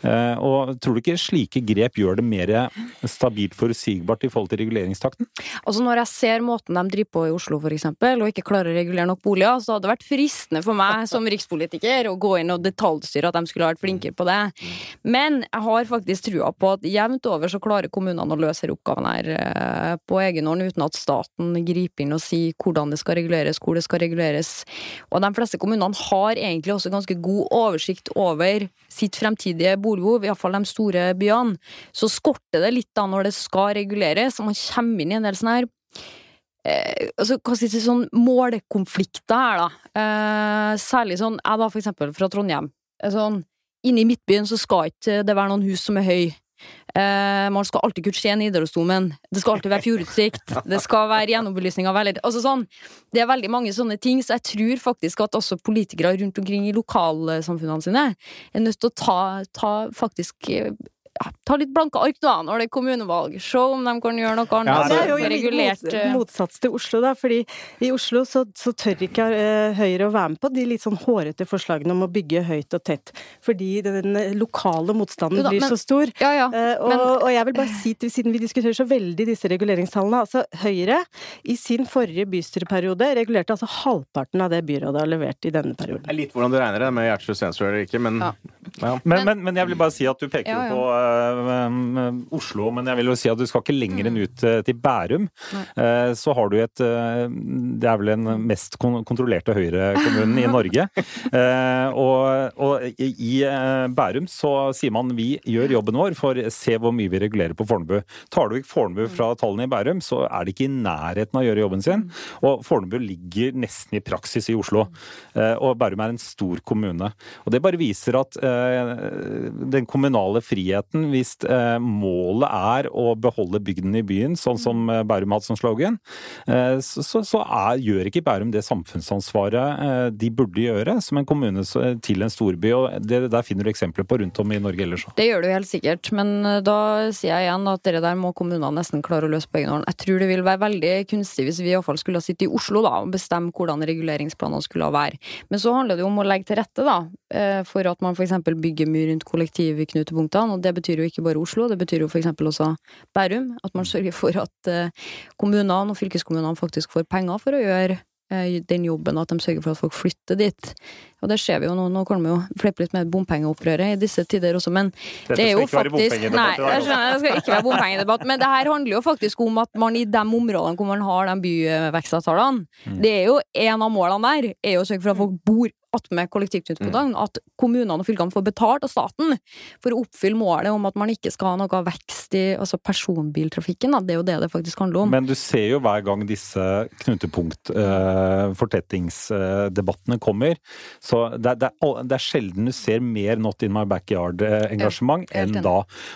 Eh, og Tror du ikke slike grep gjør det mer stabilt forutsigbart i forhold til reguleringstakten? Altså Når jeg ser måten de driver på i Oslo eksempel, og ikke klarer å regulere nok boliger, så hadde det vært fristende for meg som rikspolitiker å gå inn og detaljstyre at de skulle ha vært flinkere på det. Men jeg har faktisk trua på at jevnt over så klarer kommunene å løse disse oppgavene her eh, på egen hånd, uten at staten griper inn og sier hvordan det skal reguleres, hvor det skal reguleres. Og de fleste kommunene har egentlig også ganske god oversikt over sitt fremtidige boligbehov, iallfall de store byene. Så skorter det litt da når det skal reguleres, og man kommer inn i en del sånne her eh, altså, hva skal jeg si, sånn målkonflikter her, da. Eh, særlig sånn, jeg da for eksempel fra Trondheim. Eh, Sånn, inne i midtbyen så skal ikke det være noen hus som er høy. Eh, man skal alltid kunne se Nidarosdomen. Det skal alltid være fjordutsikt. Det skal være gjennombelysning av veldig Altså sånn. Det er veldig mange sånne ting, så jeg tror faktisk at også politikere rundt omkring i lokalsamfunnene sine er nødt til å ta, ta faktisk eh, ja, ta litt blanke ark da, når det er kommunevalg. Se om de kan gjøre noe annet. Ja, det er jo regulert, mot, eh, motsats til Oslo, da. fordi i Oslo så, så tør ikke eh, Høyre å være med på de litt sånn hårete forslagene om å bygge høyt og tett. Fordi den lokale motstanden da, blir men- så stor. Ja, ja. Eh, og, men- og jeg vil bare si, til, siden vi diskuterer så veldig disse reguleringstallene altså Høyre i sin forrige bystyreperiode regulerte altså halvparten av det byrådet har levert i denne perioden. Det er litt hvordan du regner det, med hjertelig sensor eller ikke, men Ja. ja. Men, men, men jeg vil bare si at du peker Ja, ja. jo på Oslo, men jeg vil jo si at du skal ikke lenger enn ut eh, til Bærum. Eh, så har du et eh, Det er vel den mest kon kontrollerte Høyre-kommunen i Norge. Eh, og og i, eh, Bærum så sier man vi gjør jobben vår, for se hvor mye vi regulerer på Fornebu. Tar du ikke Fornebu fra tallene i Bærum, så er de ikke i nærheten av å gjøre jobben sin. Og Fornebu ligger nesten i praksis i Oslo. Eh, og Bærum er en stor kommune. Og det bare viser at eh, den kommunale friheten, hvis eh, målet er å beholde bygden i byen, sånn som eh, Bærum hadde som slogan, eh, så, så, er, gjør ikke Bærum det samfunnsansvaret de burde gjøre som en kommune til en storby. og det, Der finner du eksempler på rundt om i Norge ellers. Det gjør du helt sikkert, men da sier jeg igjen at det der må kommunene nesten klare å løse på egen hånd. Jeg tror det vil være veldig kunstig hvis vi iallfall skulle ha sittet i Oslo da, og bestemme hvordan reguleringsplanene skulle være. Men så handler det jo om å legge til rette da, for at man f.eks. bygger mye rundt kollektivknutepunktene, og det betyr jo ikke bare Oslo, det betyr jo f.eks. også Bærum. At man sørger for at eh, kommunene og fylkeskommunene faktisk får penger for å gjøre eh, den jobben, at de sørger for at folk flytter dit. Og det ser vi jo nå, nå kan vi jo flippe litt med bompengeopprøret i disse tider også, men Dette det er jo faktisk Nei, dag, jeg skjønner, det skal ikke være bompengedebatt, men det her handler jo faktisk om at man i de områdene hvor man har de byvekstavtalene, Mm. det er jo en av målene der, er jo å sørge for at folk bor attmed kollektivknutepunktene, at kommunene og fylkene får betalt av staten for å oppfylle målet om at man ikke skal ha noe vekst i altså personbiltrafikken, da. det er jo det det faktisk handler om. Men du ser jo hver gang disse knutepunkt-fortettingsdebattene kommer, så det det, er, det er sjelden du ser mer Not in my backyard-engasjement Ja, enn da.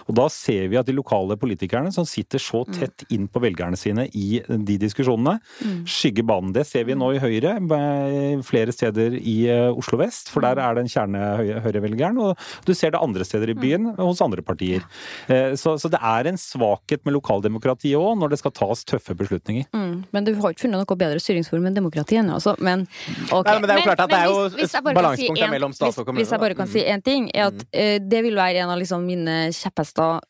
Og da ser vi at de lokale politikerne som sitter så tett inn på velgerne sine i de diskusjonene, skygger banen. Det ser vi nå i Høyre, flere steder i eh, Oslo vest, for der er det en kjerne høy- Høyre-velgeren, og du ser det andre steder i byen hos andre partier. Eh, Så, så det er en svakhet med lokaldemokratiet òg, når det skal tas tøffe beslutninger. Mm, men du har ikke funnet noe bedre styringsform enn demokrati ennå, altså. Men, ok. Nei, men det er jo klart at det er jo hvis- hvis jeg et si en- mellom stat og hvis- kommune, Hvis jeg bare kan si én ting, er at uh, det vil være en av liksom mine kjepphester.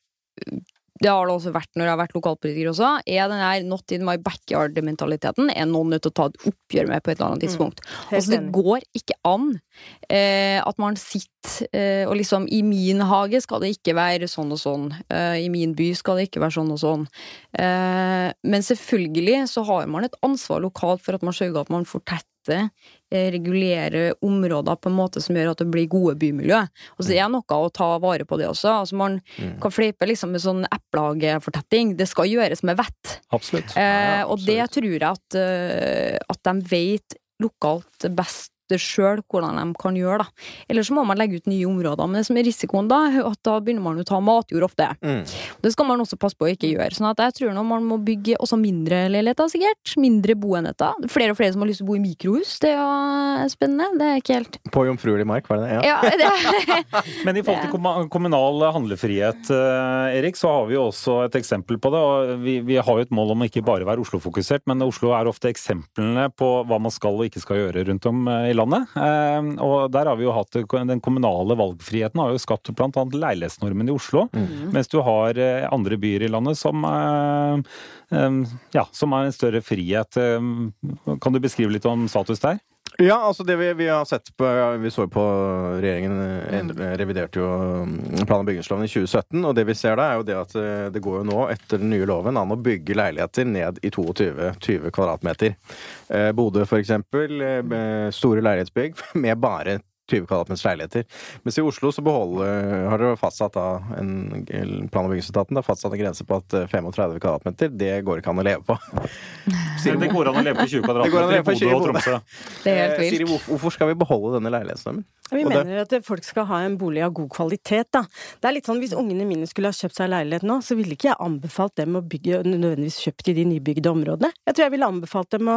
Det har det også vært når jeg har vært lokalpolitiker også, er den her not in my backyard-mentaliteten er noen nødt til å ta et oppgjør med på et eller annet tidspunkt. Mm, Altså, det går ikke an eh, at man sitter eh, og liksom I min hage skal det ikke være sånn og sånn. Eh, I min by skal det ikke være sånn og sånn. Eh, men selvfølgelig så har man et ansvar lokalt for at man sørger at man fortetter eh, regulere områder på en måte som gjør at det blir gode bymiljø. Og så er det noe å ta vare på det også. Altså, man kan fleipe liksom med sånn eplehagefortetting. Det skal gjøres med vett. Absolutt. Eh, ja, og det tror jeg at, eh, at de vet lokalt best sjøl hvordan de kan gjøre. da. Eller så må man legge ut nye områder. Men det som er risikoen da, at da begynner man å ta matjord ofte. Mm. Det skal man også passe på å ikke gjøre. sånn at jeg tror nå man må bygge også mindre leiligheter, sikkert. Mindre boenheter. Flere og flere som har lyst til å bo i mikrohus. Det er jo spennende. Det er ikke helt På jomfruelig mark, var det det? Ja. Ja, det Men i forhold til kommunal handlefrihet, eh, Erik, så har vi jo også et eksempel på det. og Vi, vi har jo et mål om å ikke bare være Oslo-fokusert, men Oslo er ofte eksemplene på hva man skal og ikke skal gjøre rundt om eh, i landet. Eh, Og der har vi jo hatt Den kommunale valgfriheten har jo skapt bl.a. leilighetsnormen i Oslo. Mens du har eh, andre byer i landet som eh, eh, ja, som har en større frihet. Kan du beskrive litt om status der? Ja, altså det vi, vi har sett på Vi så jo på regjeringen eh, reviderte jo mm, plan- og bygningsloven i 2017, og det vi ser da, er jo det at eh, det går jo nå, etter den nye loven, an å bygge leiligheter ned i 22 20 kvadratmeter. Eh, Bodø, for eksempel, eh, store leilighetsbygg med bare 20 kvadratmeters leiligheter. Mens i Oslo så beholder, har dere fastsatt da en plan- og bygningsetaten har fastsatt en grense på at eh, 35 kvadratmeter, det går ikke an å leve på. Siri, det går an å leve på 20 Det går an å leve på kvadratmeter i Bodø og Tromsø. Det er helt vilt. Siri, hvorfor, hvorfor skal vi beholde denne leilighetsnormen? Vi Og det- mener at folk skal ha en bolig av god kvalitet, da. Det er litt sånn hvis ungene mine skulle ha kjøpt seg leilighet nå, så ville ikke jeg anbefalt dem å bygge nødvendigvis kjøpt i de nybygde områdene. Jeg tror jeg ville anbefalt dem å,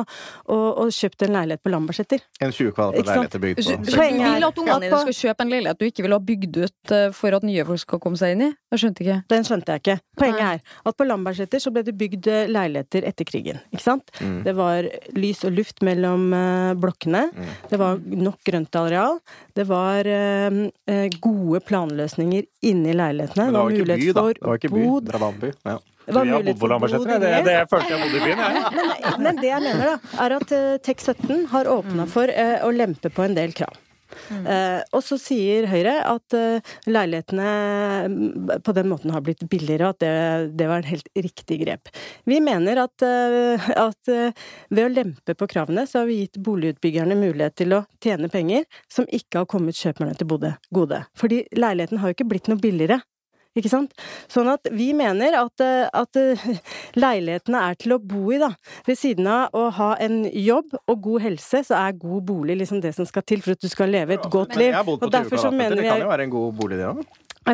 å, å kjøpt en leilighet på Lambertseter. En 20 kvadrat Ikke leilighet bygd på Poenget er vil at ungene dine skal kjøpe en leilighet du ikke vil ha bygd ut eh, for at nye folk skal komme seg inn i? Jeg skjønte ikke. Den skjønte jeg ikke. Poenget Nei. er at på Lambertseter så ble det bygd eh, leiligheter etter krigen, ikke sant? Mm. Det var lys og luft mellom eh, blokkene. Mm. Det var nok grøntareal. Det var eh, gode planløsninger inni leilighetene. Men det var mulighet by, for Det var ikke by. bod. Drabantby. Ja. Det var Jeg har mulighet bodd på for Lambertseter. bod. Det, det jeg følte jeg bodde i byen, jeg. Men, men det jeg mener, da, er at uh, TEK17 har åpna for uh, å lempe på en del krav. Eh, og så sier Høyre at eh, leilighetene mm, på den måten har blitt billigere, og at det, det var en helt riktig grep. Vi mener at, eh, at eh, ved å lempe på kravene, så har vi gitt boligutbyggerne mulighet til å tjene penger som ikke har kommet kjøperne til gode. Fordi leiligheten har jo ikke blitt noe billigere. Ikke sant? Sånn at vi mener at, eh, at eh, leilighetene er til å bo i, da. Ved siden av å ha en jobb og god helse, så er god bolig liksom det som skal til for at du skal leve et godt liv. jeg har bodd på Og 20 derfor så kvadratmeter. mener Det kan jo være en god bolig, det òg.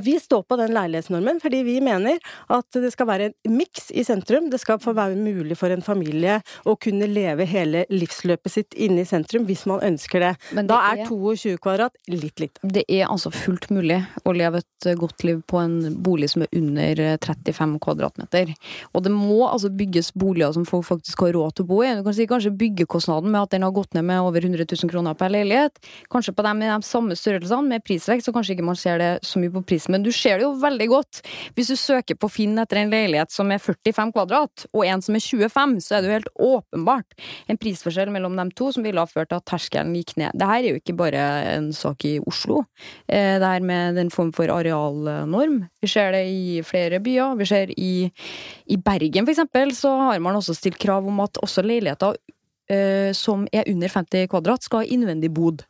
Vi står på den leilighetsnormen fordi vi mener at det skal være en miks i sentrum. Det skal få være mulig for en familie å kunne leve hele livsløpet sitt inne i sentrum hvis man ønsker det. Men Da er 22 kvadrat litt lite. Det er altså fullt mulig å leve et eh, godt liv på en bolig som er under eh, 35 kvadratmeter. Og det må altså bygges boliger som folk faktisk har råd til å bo i. Du kan si kanskje byggekostnaden med at den har gått ned med over 100 000 kroner per leilighet. Kanskje på dem i de samme størrelsene med prisvekst, så kanskje ikke man ser det så mye på Men du ser det jo veldig godt. Hvis du søker på Finn etter en leilighet som er 45 kvadrat, og en som er 25, så er det jo helt åpenbart en prisforskjell mellom dem to som ville ha ført til at terskelen gikk ned. Det her er jo ikke bare en sak i Oslo. Eh, Det her med den form for arealnorm. Vi ser det i flere byer. Vi ser i, i Bergen, for eksempel, så har man også stilt krav om at også leiligheter eh, som er under 50 kvadrat, skal ha innvendig bod.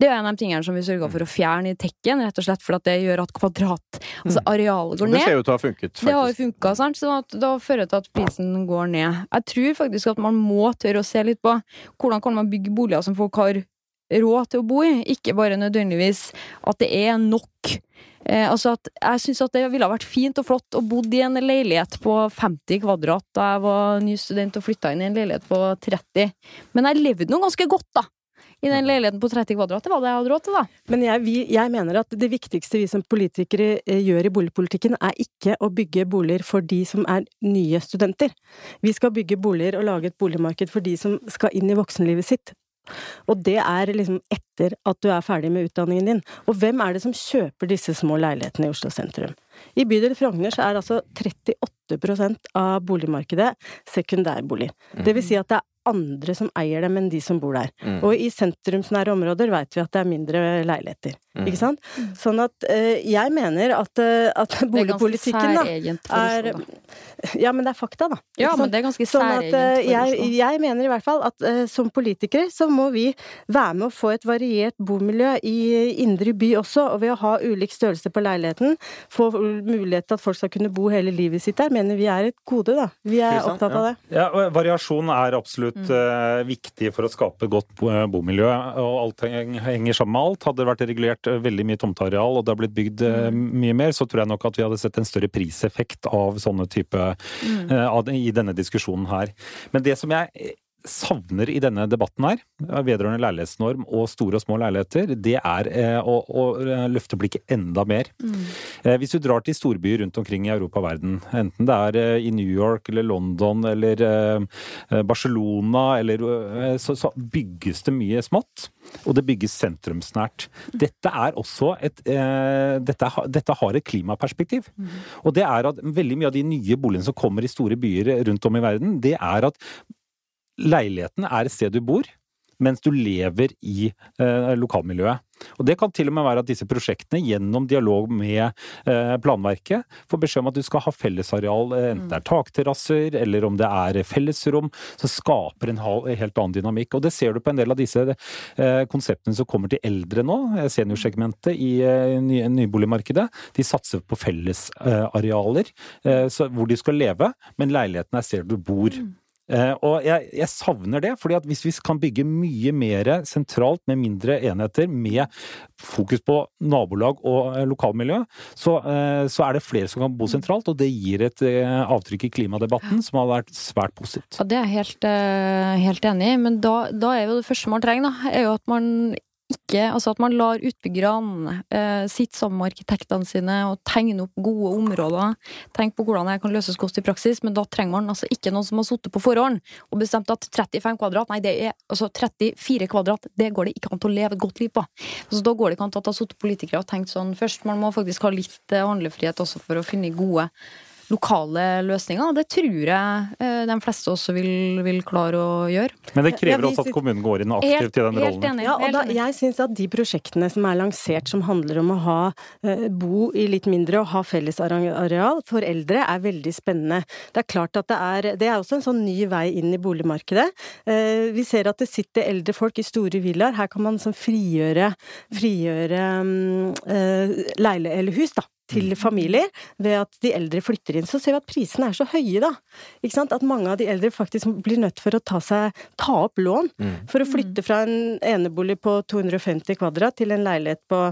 Det er en av de tingene som vi sørga for å fjerne i tekken, rett og slett for at det gjør at kvadrat, altså arealet går Det ser ut til å ha funket, Det har jo faktisk. funka, sant? så at da fører det til at prisen går ned. Jeg tror faktisk at man må tørre å se litt på hvordan kan man bygge boliger som folk har råd til å bo i, ikke bare nødvendigvis at det er nok. Eh, altså at Jeg syns at det ville vært fint og flott å bo i en leilighet på 50 kvadrat da jeg var ny student og flytta inn i en leilighet på 30. Men jeg levde nå ganske godt, da. I den leiligheten på 30 kvadrat. Det var det jeg hadde råd til, da. Men jeg, vi, jeg mener at det viktigste vi som politikere eh, gjør i boligpolitikken, er ikke å bygge boliger for de som er nye studenter. Vi skal bygge boliger og lage et boligmarked for de som skal inn i voksenlivet sitt. Og det er liksom etter at du er ferdig med utdanningen din. Og hvem er det som kjøper disse små leilighetene i Oslo sentrum? I bydel Frogner så er altså 38% av boligmarkedet sekundærbolig. Det vil si at det er andre som eier dem enn de som bor der. Mm. Og i sentrumsnære områder vet vi at det er mindre leiligheter. Mm. Ikke sant? Sånn at eh, jeg mener at, eh, at boligpolitikken da er Ja, men det er fakta, da. Ja, sant? men det er ganske Sånn at særegent eh, jeg, jeg mener i hvert fall at eh, som politikere så må vi være med å få et variert bomiljø i indre by også, og ved å ha ulik størrelse på leiligheten, få mulighet til at folk skal kunne bo hele livet sitt der, mener vi er et gode, da. Vi er opptatt av det. Ja, Variasjon er absolutt eh, viktig for å skape godt bomiljø. og Alt henger sammen med alt. Hadde det vært regulert eh, veldig mye tomteareal og det har blitt bygd mm. mye mer, så tror jeg nok at vi hadde sett en større priseffekt av sånne type mm. i denne diskusjonen her. Men det som jeg eh, savner i denne debatten her, eh, vedrørende leilighetsnorm og store og små leiligheter, det er eh, å, å eh, løfte blikket enda mer. Mm. Hvis du drar til storbyer rundt omkring i Europa og verden, enten det er eh, i New York eller London eller eh, eh, Barcelona, eller, eh, så, så bygges det mye smått. Og det bygges sentrumsnært. Dette er også et eh, dette, dette har et klimaperspektiv. Og det er at veldig mye av de nye boligene som kommer i store byer rundt om i verden, det er at leiligheten er et sted du bor, mens du lever i eh, lokalmiljøet. Og Det kan til og med være at disse prosjektene, gjennom dialog med eh, planverket, får beskjed om at du skal ha fellesareal, eh, enten det er takterrasser eller om det er fellesrom, som skaper en helt annen dynamikk. Og Det ser du på en del av disse eh, konseptene som kommer til eldre nå, eh, seniorsegmentet i eh, ny, nyboligmarkedet. De satser på fellesarealer hvor de skal leve, men leiligheten er stedet du bor. Eh, og jeg, jeg savner det, fordi at hvis vi kan bygge mye mer sentralt med mindre enheter, med fokus på nabolag og eh, lokalmiljø, så, eh, så er det flere som kan bo sentralt, og det gir et eh, avtrykk i klimadebatten som har vært svært positivt. Ja, det er jeg helt, eh, helt enig i, men da, da er jo det første man trenger, da, er jo at man ikke Altså at man lar utbyggerne eh, sitte sammen med arkitektene sine og tegne opp gode områder. Tenk på hvordan det kan løses godt i praksis, men da trenger man altså ikke noen som har sittet på forhånd og bestemt at 35 kvadrat, nei, det er altså 34 kvadrat, det går det ikke an til å leve et godt liv på. Så da går det ikke an til at det har sittet politikere og tenkt sånn først. Man må faktisk ha litt eh, handlefrihet også for å finne gode lokale løsninger. Det tror jeg eh, de fleste også vil, vil klare å gjøre. Men det krever også at kommunen går inn aktivt i den helt rollen. enig. Ja, og da, jeg syns at de prosjektene som er lansert som handler om å ha eh, bo i litt mindre og ha fellesareal for eldre, er veldig spennende. Det er klart at det er Det er også en sånn ny vei inn i boligmarkedet. Eh, vi ser at det sitter eldre folk i store villaer. Her kan man sånn frigjøre, frigjøre mm, eh, leile eller hus, da. Til familier, ved at de eldre flytter inn. Så ser vi at prisene er så høye, da. Ikke sant? At mange av de eldre faktisk blir nødt for å ta, seg, ta opp lån for å flytte fra en enebolig på 250 kvadrat til en leilighet på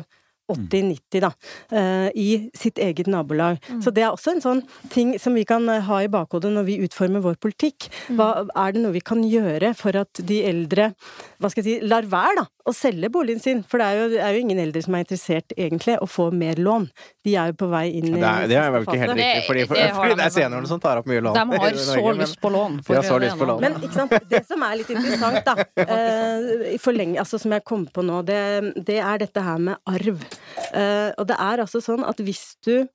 80-90, da, eh, i sitt eget nabolag. Så det er også en sånn ting som vi kan eh, ha i bakhodet når vi utformer vår politikk. Hva, er det noe vi kan gjøre for at de eldre, hva skal jeg si, lar være, da, å selge boligen sin? For det er, jo, det er jo ingen eldre som er interessert, egentlig, å få mer lån. De er jo på vei inn i Det er, det er vel ikke helt riktig, fordi, Det- det fordi det er seniorene som tar opp mye lån. De har så lyst på lån. De har så lyst på lån. Men ikke sant? det som er litt interessant, da, uh, i forleng- altså, som jeg kom på nå, det, det er dette her med arv. Uh, og det er altså sånn at hvis du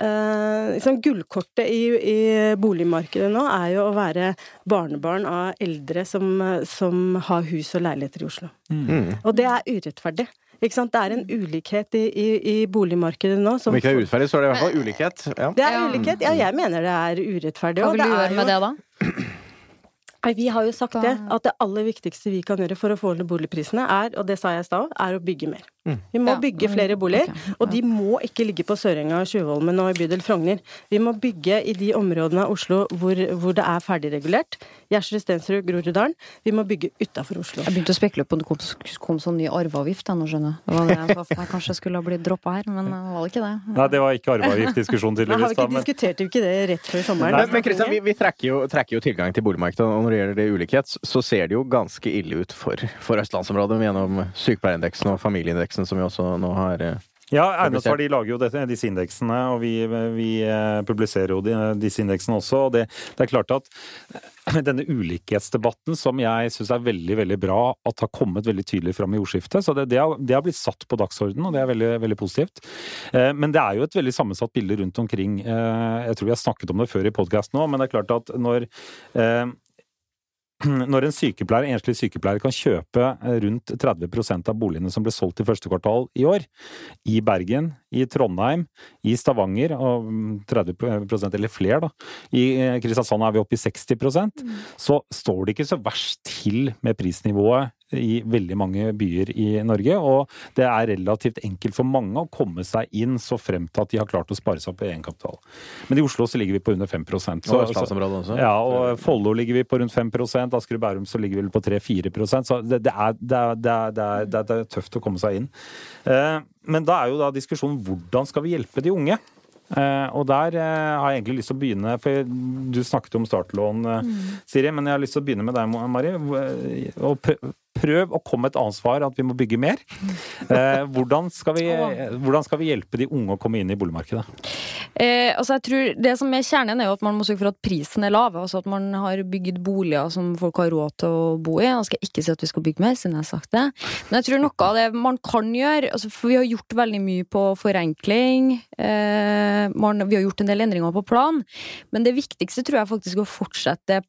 eh, liksom Gullkortet i, i boligmarkedet nå er jo å være barnebarn av eldre som, som har hus og leiligheter i Oslo. Mm. Og det er urettferdig. Ikke sant? Det er en ulikhet i, i, i boligmarkedet nå som Om ikke det er urettferdig, så er det i hvert fall ulikhet. Ja. Det er Ja. ulikhet. Ja, jeg mener det er urettferdig. Hva vil du gjøre med det, da? Nei, Vi har jo sagt Da- det, at det aller viktigste vi kan gjøre for å få ned boligprisene, er, og det sa jeg i stad, er å bygge mer. Vi må Ja, bygge men- flere boliger, og de må ikke ligge på Sørenga, Tjuvholmen og i bydel Frogner. Vi må bygge i de områdene av Oslo hvor, hvor det er ferdigregulert. Gjersrud, Stensrud, Groruddalen. Vi må bygge utafor Oslo. Jeg begynte å spekulere på om det kom, kom sånn ny arveavgift. jeg nå skjønner. Det var det jeg så for meg kanskje skulle ha blitt droppa her, men det var det ikke det. Nei, det var ikke arveavgiftdiskusjon Nei, har tydeligvis. vi ikke men- diskuterte vi ikke det rett før sommeren? Nei, men Kristian, vi, vi trekker, jo, trekker jo tilgang til boligmarkedet, og når det gjelder det ulikhet, så ser det jo ganske ille ut for, for østlandsområdet gjennom sykepleierindeksen og familieindeksen, som vi også nå har eh, Ja, Eiendomsverdi lager jo dette, disse indeksene, og vi, vi eh, publiserer jo de, disse indeksene også. og det, det er klart at denne ulikhetsdebatten, som jeg syns er veldig veldig bra at har kommet veldig tydelig fram i ordskiftet, så det, det, har, det har blitt satt på dagsordenen, og det er veldig, veldig positivt. Eh, Men det er jo et veldig sammensatt bilde rundt omkring. Eh, Jeg tror vi har snakket om det før i podkasten òg, men det er klart at når eh, når en sykepleier, enslig sykepleier kan kjøpe eh, rundt 30% av boligene som ble solgt i første kvartal i år, i Bergen, i Trondheim, i Stavanger, og mm, 30% eller flere, da. I eh, Kristiansand er vi oppe i 60% så står det ikke så verst til med prisnivået i veldig mange byer i Norge, og det er relativt enkelt for mange å komme seg inn så fremt at de har klart å spare seg opp egenkapital. Men i Oslo så ligger vi på under 5 så, Og østlandsområdet også. Ja, og Follo ligger vi på rundt 5% Asker og Bærum så ligger vi på 3-4% Så det, det, er, det, er, det, er, det, er, det tøft å komme seg inn. Eh, men da er jo da diskusjonen hvordan skal vi hjelpe de unge? Uh, og der uh, har jeg egentlig lyst til å begynne, for du snakket om startlån, eh, Siri, men jeg har lyst til å begynne med deg, Mari. Og prøv, å komme med et annet svar, at vi må bygge mer. Eh, hvordan, skal vi, hvordan skal vi hjelpe de unge å komme inn i boligmarkedet? Eh, altså jeg tror Det som er kjernen, er jo at man må sørge for at prisen er lav. Altså at man har bygd boliger som folk har råd til å bo i. Jeg skal ikke si at vi skal bygge mer, siden jeg har sagt det. Men jeg tror noe av det man kan gjøre altså For vi har gjort veldig mye på forenkling. Eh, man, vi har gjort en del endringer på plan. Men det viktigste tror jeg faktisk er å fortsette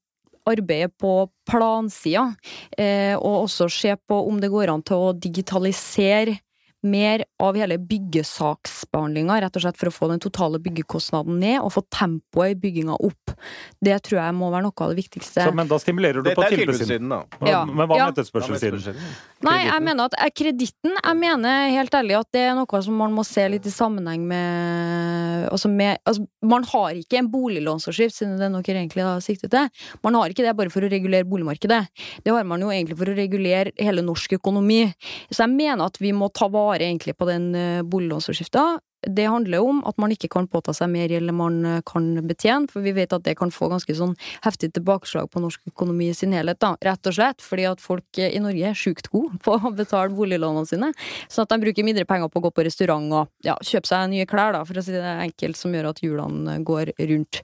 arbeidet på plansida. Eh, og også se på om det går an til å digitalisere mer av hele byggesaksbehandlinga, rett og slett for å få den totale byggekostnaden ned, og få tempoet i bygginga opp. Det tror jeg må være noe av det viktigste. Så, men da stimulerer du det, på tilbudssiden. da. Ja. Men hva Ja. med etterspørselssiden? Nei, jeg mener at eh, kreditten Jeg mener helt ærlig at det er noe som man må se litt i sammenheng med Altså, med, altså man har ikke en boliglånsforskrift, siden det er noe dere egentlig har siktet til. Man har ikke det bare for å regulere boligmarkedet. Det har man jo egentlig for å regulere hele norsk økonomi. Så jeg mener at vi må ta vare egentlig på den uh, boliglånsforskrifta. Det handler om at man ikke kan påta seg mer gjeld enn man eh, kan betjene, for vi vet at det kan få ganske sånn heftig tilbakeslag på norsk økonomi i sin helhet, da. Rett og slett fordi at folk eh, i Norge er sjukt gode på å betale boliglånene sine. Sånn at de bruker mindre penger på å gå på restaurant og ja, kjøpe seg nye klær, da, for å si det enkelt, som gjør at hjulene går rundt.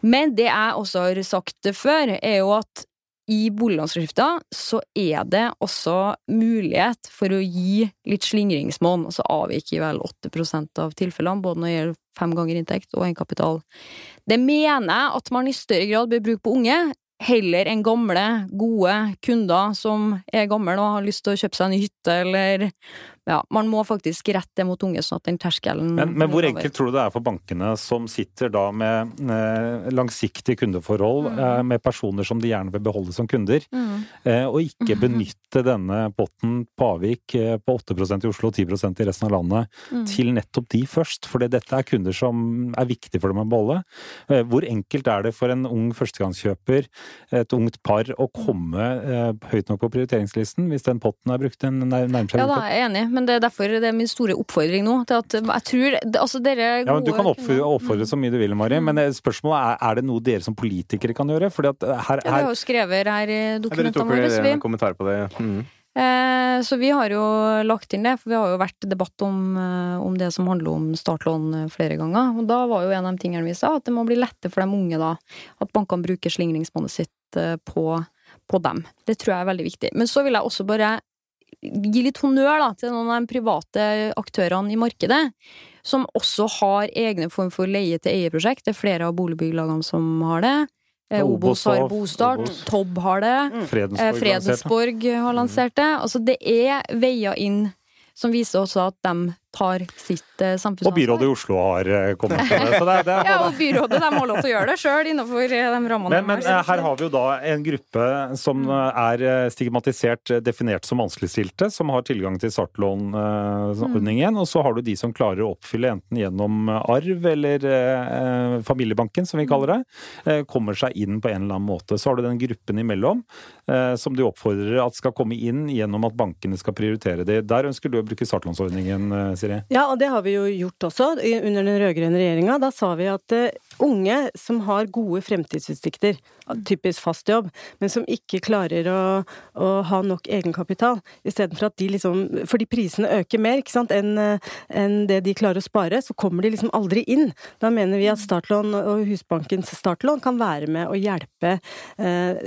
Men det jeg også har sagt før, er jo at i boliglånsforskrifta så er det også mulighet for å gi litt slingringsmonn, og så avviker vel 8 av tilfellene, både når det gjelder fem ganger inntekt og egenkapital. Det mener jeg at man i større grad bør bruke på unge, heller enn gamle, gode kunder som er gamle og har lyst til å kjøpe seg en hytte, eller ja, man må faktisk rette det mot unge, sånn at den terskelen Men, men hvor enkelt tror du det er for bankene, som sitter da med eh, langsiktige kundeforhold, Mm. eh, med personer som de gjerne vil beholde som kunder, Mm. eh, og ikke benytte denne potten på avvik eh, på 8% i Oslo og 10% i resten av landet Mm. til nettopp de først? For dette er kunder som er viktige for dem å beholde. Eh, hvor enkelt er det for en ung førstegangskjøper, et ungt par, å komme eh, høyt nok på prioriteringslisten hvis den potten er brukt en nær- nærmer seg Ja, da er jeg enig, men det er derfor det er min store oppfordring nå. Til at jeg tror Altså, dere er Ja, men Du kan oppfordre, oppfordre så mye du vil, Mari, men eh, spørsmålet er er det noe dere som politikere kan gjøre? Fordi at her, her, Ja, vi har jo skrevet her i Dere dokumentene våre. en kommentar på det? Mm. eh, så vi har jo lagt inn det, for vi har jo vært debatt om, eh, om det som handler om startlån eh, flere ganger. Og da var jo en av de tingene vi sa, at det må bli lettere for de unge da. At bankene bruker slingringsmonnet sitt eh, på, på dem. Det tror jeg er veldig viktig. Men så vil jeg også bare gi litt honnør da, til noen av de private aktørene i markedet, som også har egne form for leie-til-eie-prosjekt. Det er flere av boligbyggelagene som har det. Eh, Obos har Bostart. Tobb har det. Fredensborg, Eh. Fredensborg har lansert det. Altså, det er veier inn som viser også at de tar sitt eh, Og byrådet i Oslo har eh, kommet med det. Så det, det er Ja, og byrådet de har lov til å gjøre det sjøl innenfor eh, de rammene men, men de eh, har. her har vi jo da en gruppe som eh, er stigmatisert, definert som vanskeligstilte, som har tilgang til startlånordningen. Og så har du de som klarer å oppfylle enten gjennom arv eller eh, familiebanken, som vi kaller det. Eh, kommer seg inn på en eller annen måte. Så har du den gruppen imellom eh, som du oppfordrer at skal komme inn gjennom at bankene skal prioritere det. Der ønsker du å bruke startlånsordningen, eh, Siri? Ja, og det har vi jo gjort også under den rød-grønne regjeringa. Da sa vi at eh, unge som har gode fremtidsutsikter, typisk fast jobb, men som ikke klarer å, å ha nok egenkapital, istedenfor at de liksom Fordi prisene øker mer ikke sant, enn en det de klarer å spare, så kommer de liksom aldri inn. Da mener vi at startlån og Husbankens startlån kan være med å hjelpe eh,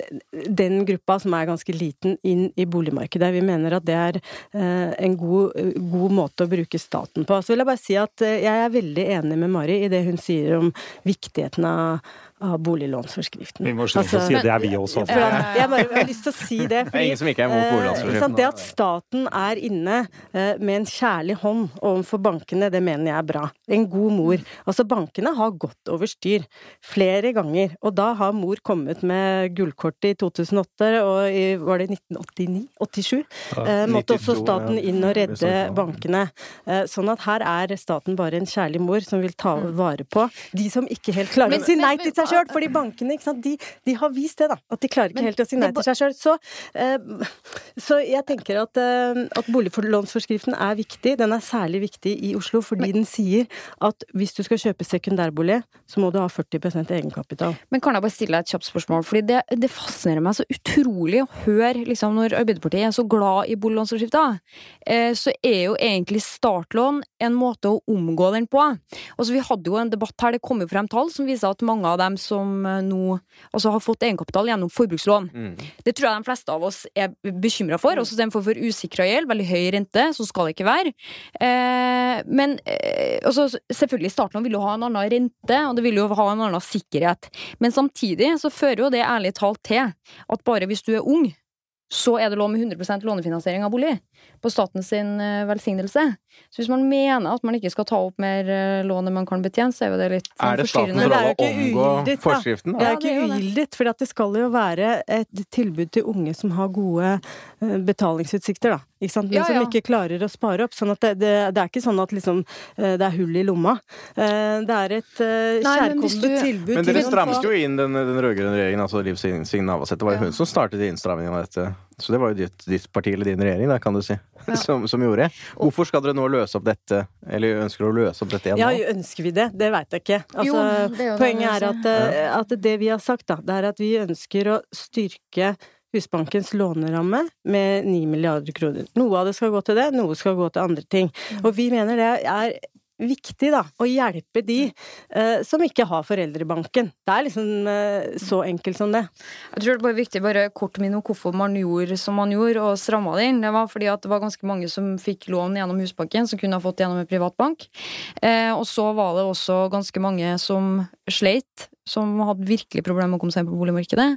den gruppa som er ganske liten, inn i boligmarkedet. Vi mener at det er eh, en god, god måte å bruke staten på. Så vil jeg bare si at eh, jeg er veldig enig med Mari i det hun sier om viktigheten av, av boliglånsforskriften. Vi må slutte å Altså- si det er vi også. For ja. jeg bare har lyst til å si det. Det er ingen som ikke er imot eh, boliglånsforskriften. Det at staten er inne eh, med en kjærlig hånd overfor bankene, det mener jeg er bra. En god mor. Altså, bankene har gått over styr flere ganger. Og da har mor kommet med gullkortet i 2008, og i, var det 1989? 87? Eh, måtte også staten inn og redde bankene. Eh, sånn at her er staten bare en kjærlig mor som vil ta vare på de som ikke helt klarer å si nei til seg sjøl. Fordi bankene de, de har vist det, da. At de klarer ikke Men helt å si nei til seg sjøl. Så, eh, så jeg tenker at, eh, at boliglånsforskriften er viktig. Den er særlig viktig i Oslo fordi den sier at hvis du skal kjøpe sekundærbolig, så må du ha 40 egenkapital. Men kan jeg bare stille deg et kjapt spørsmål? Fordi det, det fascinerer meg så utrolig å høre liksom, når Arbeiderpartiet er så glad i boliglånsforskrifta. Eh, så er jo egentlig startlån en måte å omgå den på. Altså, vi hadde jo en debatt her, det kom jo frem tall som viser at mange av dem som eh, nå altså, har fått egenkapital gjennom forbrukslån, Mm. det tror jeg de fleste av oss er bekymra for. Også den form for usikra gjeld, veldig høy rente, så skal det ikke være. Eh, men eh, altså, selvfølgelig, startlån vil jo ha en annen rente, og det vil jo ha en annen sikkerhet. Men samtidig så fører jo det ærlig talt til at bare hvis du er ung, så er det lov med 100% lånefinansiering av bolig. På statens sin eh, velsignelse. Så hvis man mener at man ikke skal ta opp mer eh, lån enn man kan betjene, så er jo det litt sånn Er det statens er rolle jo å ikke omgå ugyldig, da. forskriften? Det Da? er jo det ikke er jo det. ugyldig, for det skal jo være et tilbud til unge som har gode betalingsutsikter, da. Ikke sant? Men Ja, som ja. ikke klarer å spare opp. Sånn at det, det, det er ikke sånn at liksom det er hull i lomma. Eh, Det er et kjærkomment du- tilbud Men dere strammet jo inn den, den rød-grønne regjeringen, altså Liv Signe Navarsete. Det var jo Ja. hun som startet innstrammingen av dette. Så det var jo ditt, ditt parti eller din regjering, da, kan du si, som, som gjorde det. Hvorfor skal dere nå løse opp dette, eller ønsker dere å løse opp dette igjen Ja, nå? ønsker vi det? Det veit jeg ikke. Altså, Jo, er poenget er at, eh, at det vi har sagt, da, det er at vi ønsker å styrke Husbankens låneramme med 9 milliarder kroner. Noe av det skal gå til det, noe skal gå til andre ting. Og vi mener det er viktig, da, å hjelpe de eh, som ikke har foreldrebanken. Det er liksom eh, så enkelt som det. Jeg tror det er viktig bare kort minne om hvorfor man gjorde som man gjorde, og stramma det inn. Det var fordi at det var ganske mange som fikk lån gjennom Husbanken, som kunne ha fått gjennom en privatbank. Eh, og så var det også ganske mange som sleit, som hadde virkelig problemer med å komme seg inn på boligmarkedet.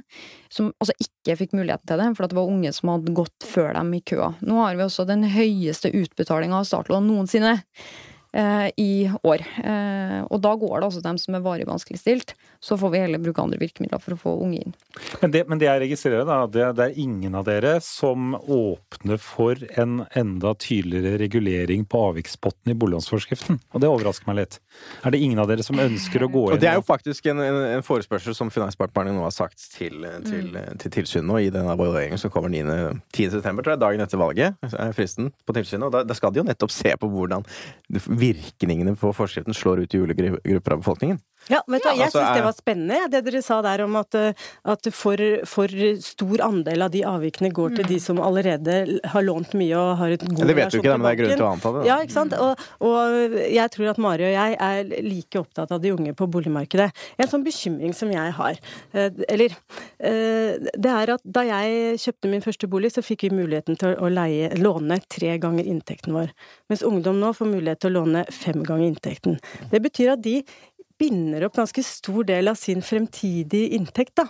Som altså ikke fikk muligheten til det, for det var unge som hadde gått før dem i køa. Nå har vi også den høyeste utbetalinga av startlån noensinne. Eh, I år. Eh, og da går det altså dem som er varig vanskeligstilt. Så får vi heller bruke andre virkemidler for å få unge inn. Men det, men det jeg registrerer, da, det, det er ingen av dere som åpner for en enda tydeligere regulering på avvikspotten i boliglånsforskriften. Og det overrasker meg litt. Er det ingen av dere som ønsker å gå inn Og det er jo faktisk en, en, en forespørsel som Finansdepartementet nå har sagt til, til, til tilsynet og i den evalueringen som kommer 9. 10. september, tror jeg, dagen etter valget, er fristen på tilsynet. Og da, da skal de jo nettopp se på hvordan virkningene på forskriften slår ut i ulike grupper av befolkningen. Ja, vet du hva, jeg altså, syns det var spennende, det dere sa der om at, eh, at for, for stor andel av de avvikene går til de som allerede har lånt mye og har et god det vet du ikke, men det er grunn til å anta det. da. Ja, ikke sant? Og, og jeg tror at Mari og jeg er like opptatt av de unge på boligmarkedet. En sånn bekymring som jeg har, eh, eller eh, Det er at da jeg kjøpte min første bolig, så fikk vi muligheten til å leie, låne tre ganger inntekten vår. Mens ungdom nå får mulighet til å låne fem ganger inntekten. Det betyr at de binder opp ganske stor del av sin fremtidige inntekt da,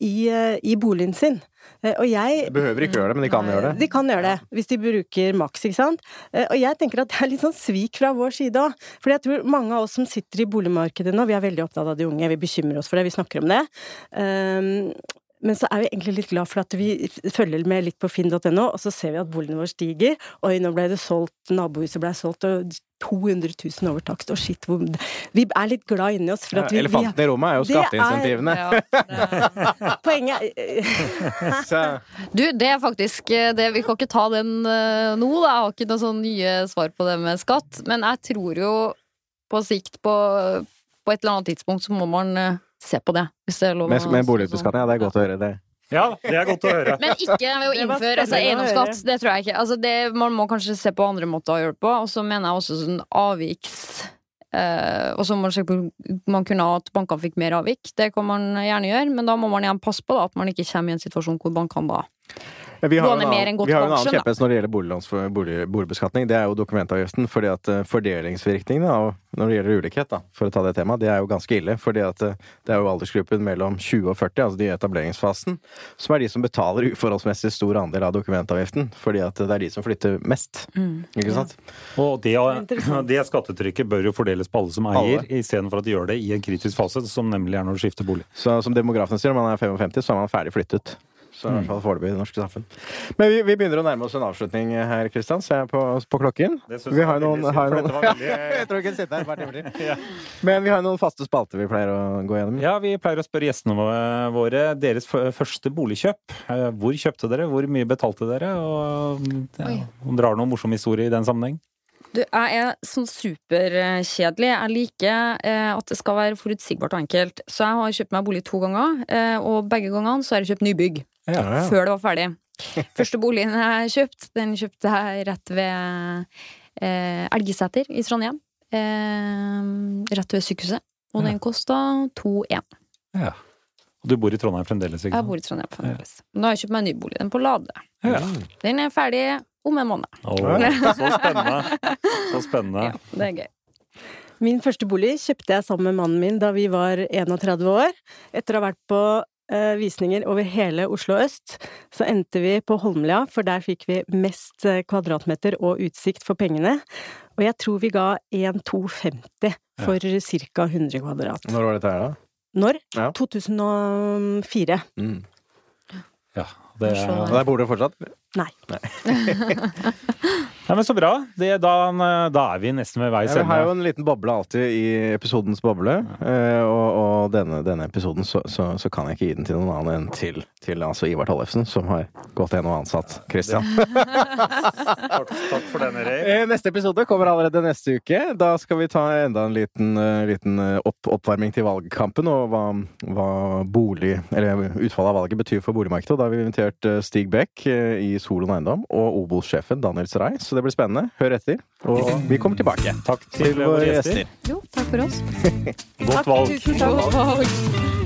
i, eh, i boligen sin. Eh, Og jeg De behøver ikke gjøre det, men de kan gjøre det. de kan gjøre det, hvis de bruker maks, ikke sant. Eh, Og jeg tenker at det er litt sånn svik fra vår side òg. For jeg tror mange av oss som sitter i boligmarkedet nå, vi er veldig opptatt av de unge, vi bekymrer oss for det, vi snakker om det. Men så er vi egentlig litt glad for at vi følger med litt på finn.no, og så ser vi at boligen vår stiger. Oi, nå ble det solgt, nabohuset ble solgt, og 200 000 over takst. Og shit, hvor Vi er litt glad inni oss for at vi, Elefanten i rommet er jo skatteinsentivene. er- skatteinsentivene. Poenget er Du, det er faktisk eh, det, Vi kan ikke ta den eh, nå, da. Jeg har ikke noen sånn nye svar på det med skatt. Men jeg tror jo på sikt, på, på et eller annet tidspunkt, så må man eh, se på det. Hvis det er lov å med, si med sånn. boligbeskatning, ja, det er godt å høre det. Ja, det er godt å høre. Men ikke ved å innføre altså, eiendomsskatt. Det tror jeg ikke. Altså, det, man må kanskje se på andre måter å gjøre det på. Og så mener jeg også sånn avviks eh, Og så må man se på Man kunne at bankene fikk mer avvik. Det kan man gjerne gjøre, men da må man igjen passe på da, at man ikke kommer i en situasjon hvor bankene da vi har en annen, vi har jo en annen kjepphest når det gjelder for bolig, boligbeskatning. Det er jo dokumentavgiften. fordi at eh, fordelingsvirkningene av, når det gjelder ulikhet, da, for å ta det temaet, det er jo ganske ille. fordi at eh, det er jo aldersgruppen mellom 20 og 40, altså de i etableringsfasen, som er de som betaler uforholdsmessig stor andel av dokumentavgiften. Fordi at det er de som flytter mest. Ikke sant? Og det, det skattetrykket bør jo fordeles på alle som eier, istedenfor at de gjør det i en kritisk fase, som nemlig er når du skifter bolig. Så som demografene sier, når man er 55, så er man ferdig flyttet. Så i hvert fall foreløpig i det norske samfunn. Men vi, vi begynner å nærme oss en avslutning her, Kristian. Ser jeg på, på klokken. Vi har noen, har noen veldig- Jeg tror ikke jeg sitter her hvert øyeblikk. Ja. Men vi har noen faste spalter vi pleier å gå gjennom. Ja, vi pleier å spørre gjestene våre- våre deres første boligkjøp. Eh, Hvor kjøpte dere, hvor mye betalte dere, og ja, om dere har noen morsom historie i den sammenheng? Du, jeg er sånn superkjedelig. Jeg liker eh, at det skal være forutsigbart og enkelt. Så jeg har kjøpt meg bolig to ganger, eh, og begge gangene så har jeg kjøpt nybygg. Ja, ja. Før det var ferdig. Første boligen jeg kjøpte, den kjøpte jeg rett ved eh, Elgeseter i Trondheim. Eh, rett ved sykehuset. Og Ja. den kosta 2,1. Ja. Og du bor i Trondheim fremdeles, ikke Jeg bor i Trondheim fremdeles. Nå har jeg kjøpt meg en ny bolig. Den på Lade. Ja. Den er ferdig om en måned. Åh, så spennende. Så spennende. Ja, det er gøy. Min første bolig kjøpte jeg sammen med mannen min da vi var 31 år. Etter å ha vært på visninger over hele Oslo øst. Så endte vi på Holmlia, for der fikk vi mest eh, kvadratmeter og utsikt for pengene. Og jeg tror vi ga 1,250 for ca. 100 kvadrat. Når var dette her, da? Når? Ja. 2004. Mm. Ja, det, der bor du fortsatt? Nei. ja, men så bra. Det, da, da er vi nesten ved veis Ja, vi har jo en liten boble alltid i episodens boble, eh, og, og denne, denne episoden så, så, så kan jeg ikke gi den til noen annen enn til, til altså Ivar Tollefsen, som har gått igjen og ansatt Christian. Takk, takk for den, Erik. Eh, Neste episode kommer allerede neste uke. Da skal vi ta enda en liten, eh, liten opp, oppvarming til valgkampen, og hva, hva bolig, eller utfallet av valget betyr for boligmarkedet. Og da har vi invitert Stig Beck eh, i Solon Eiendom og Obos-sjefen Daniel Serai, så det blir spennende. Hør etter. Og vi kommer tilbake Takk til til våre gjester. Jo, takk for oss. Godt valg. Tusen takk. Godt valg.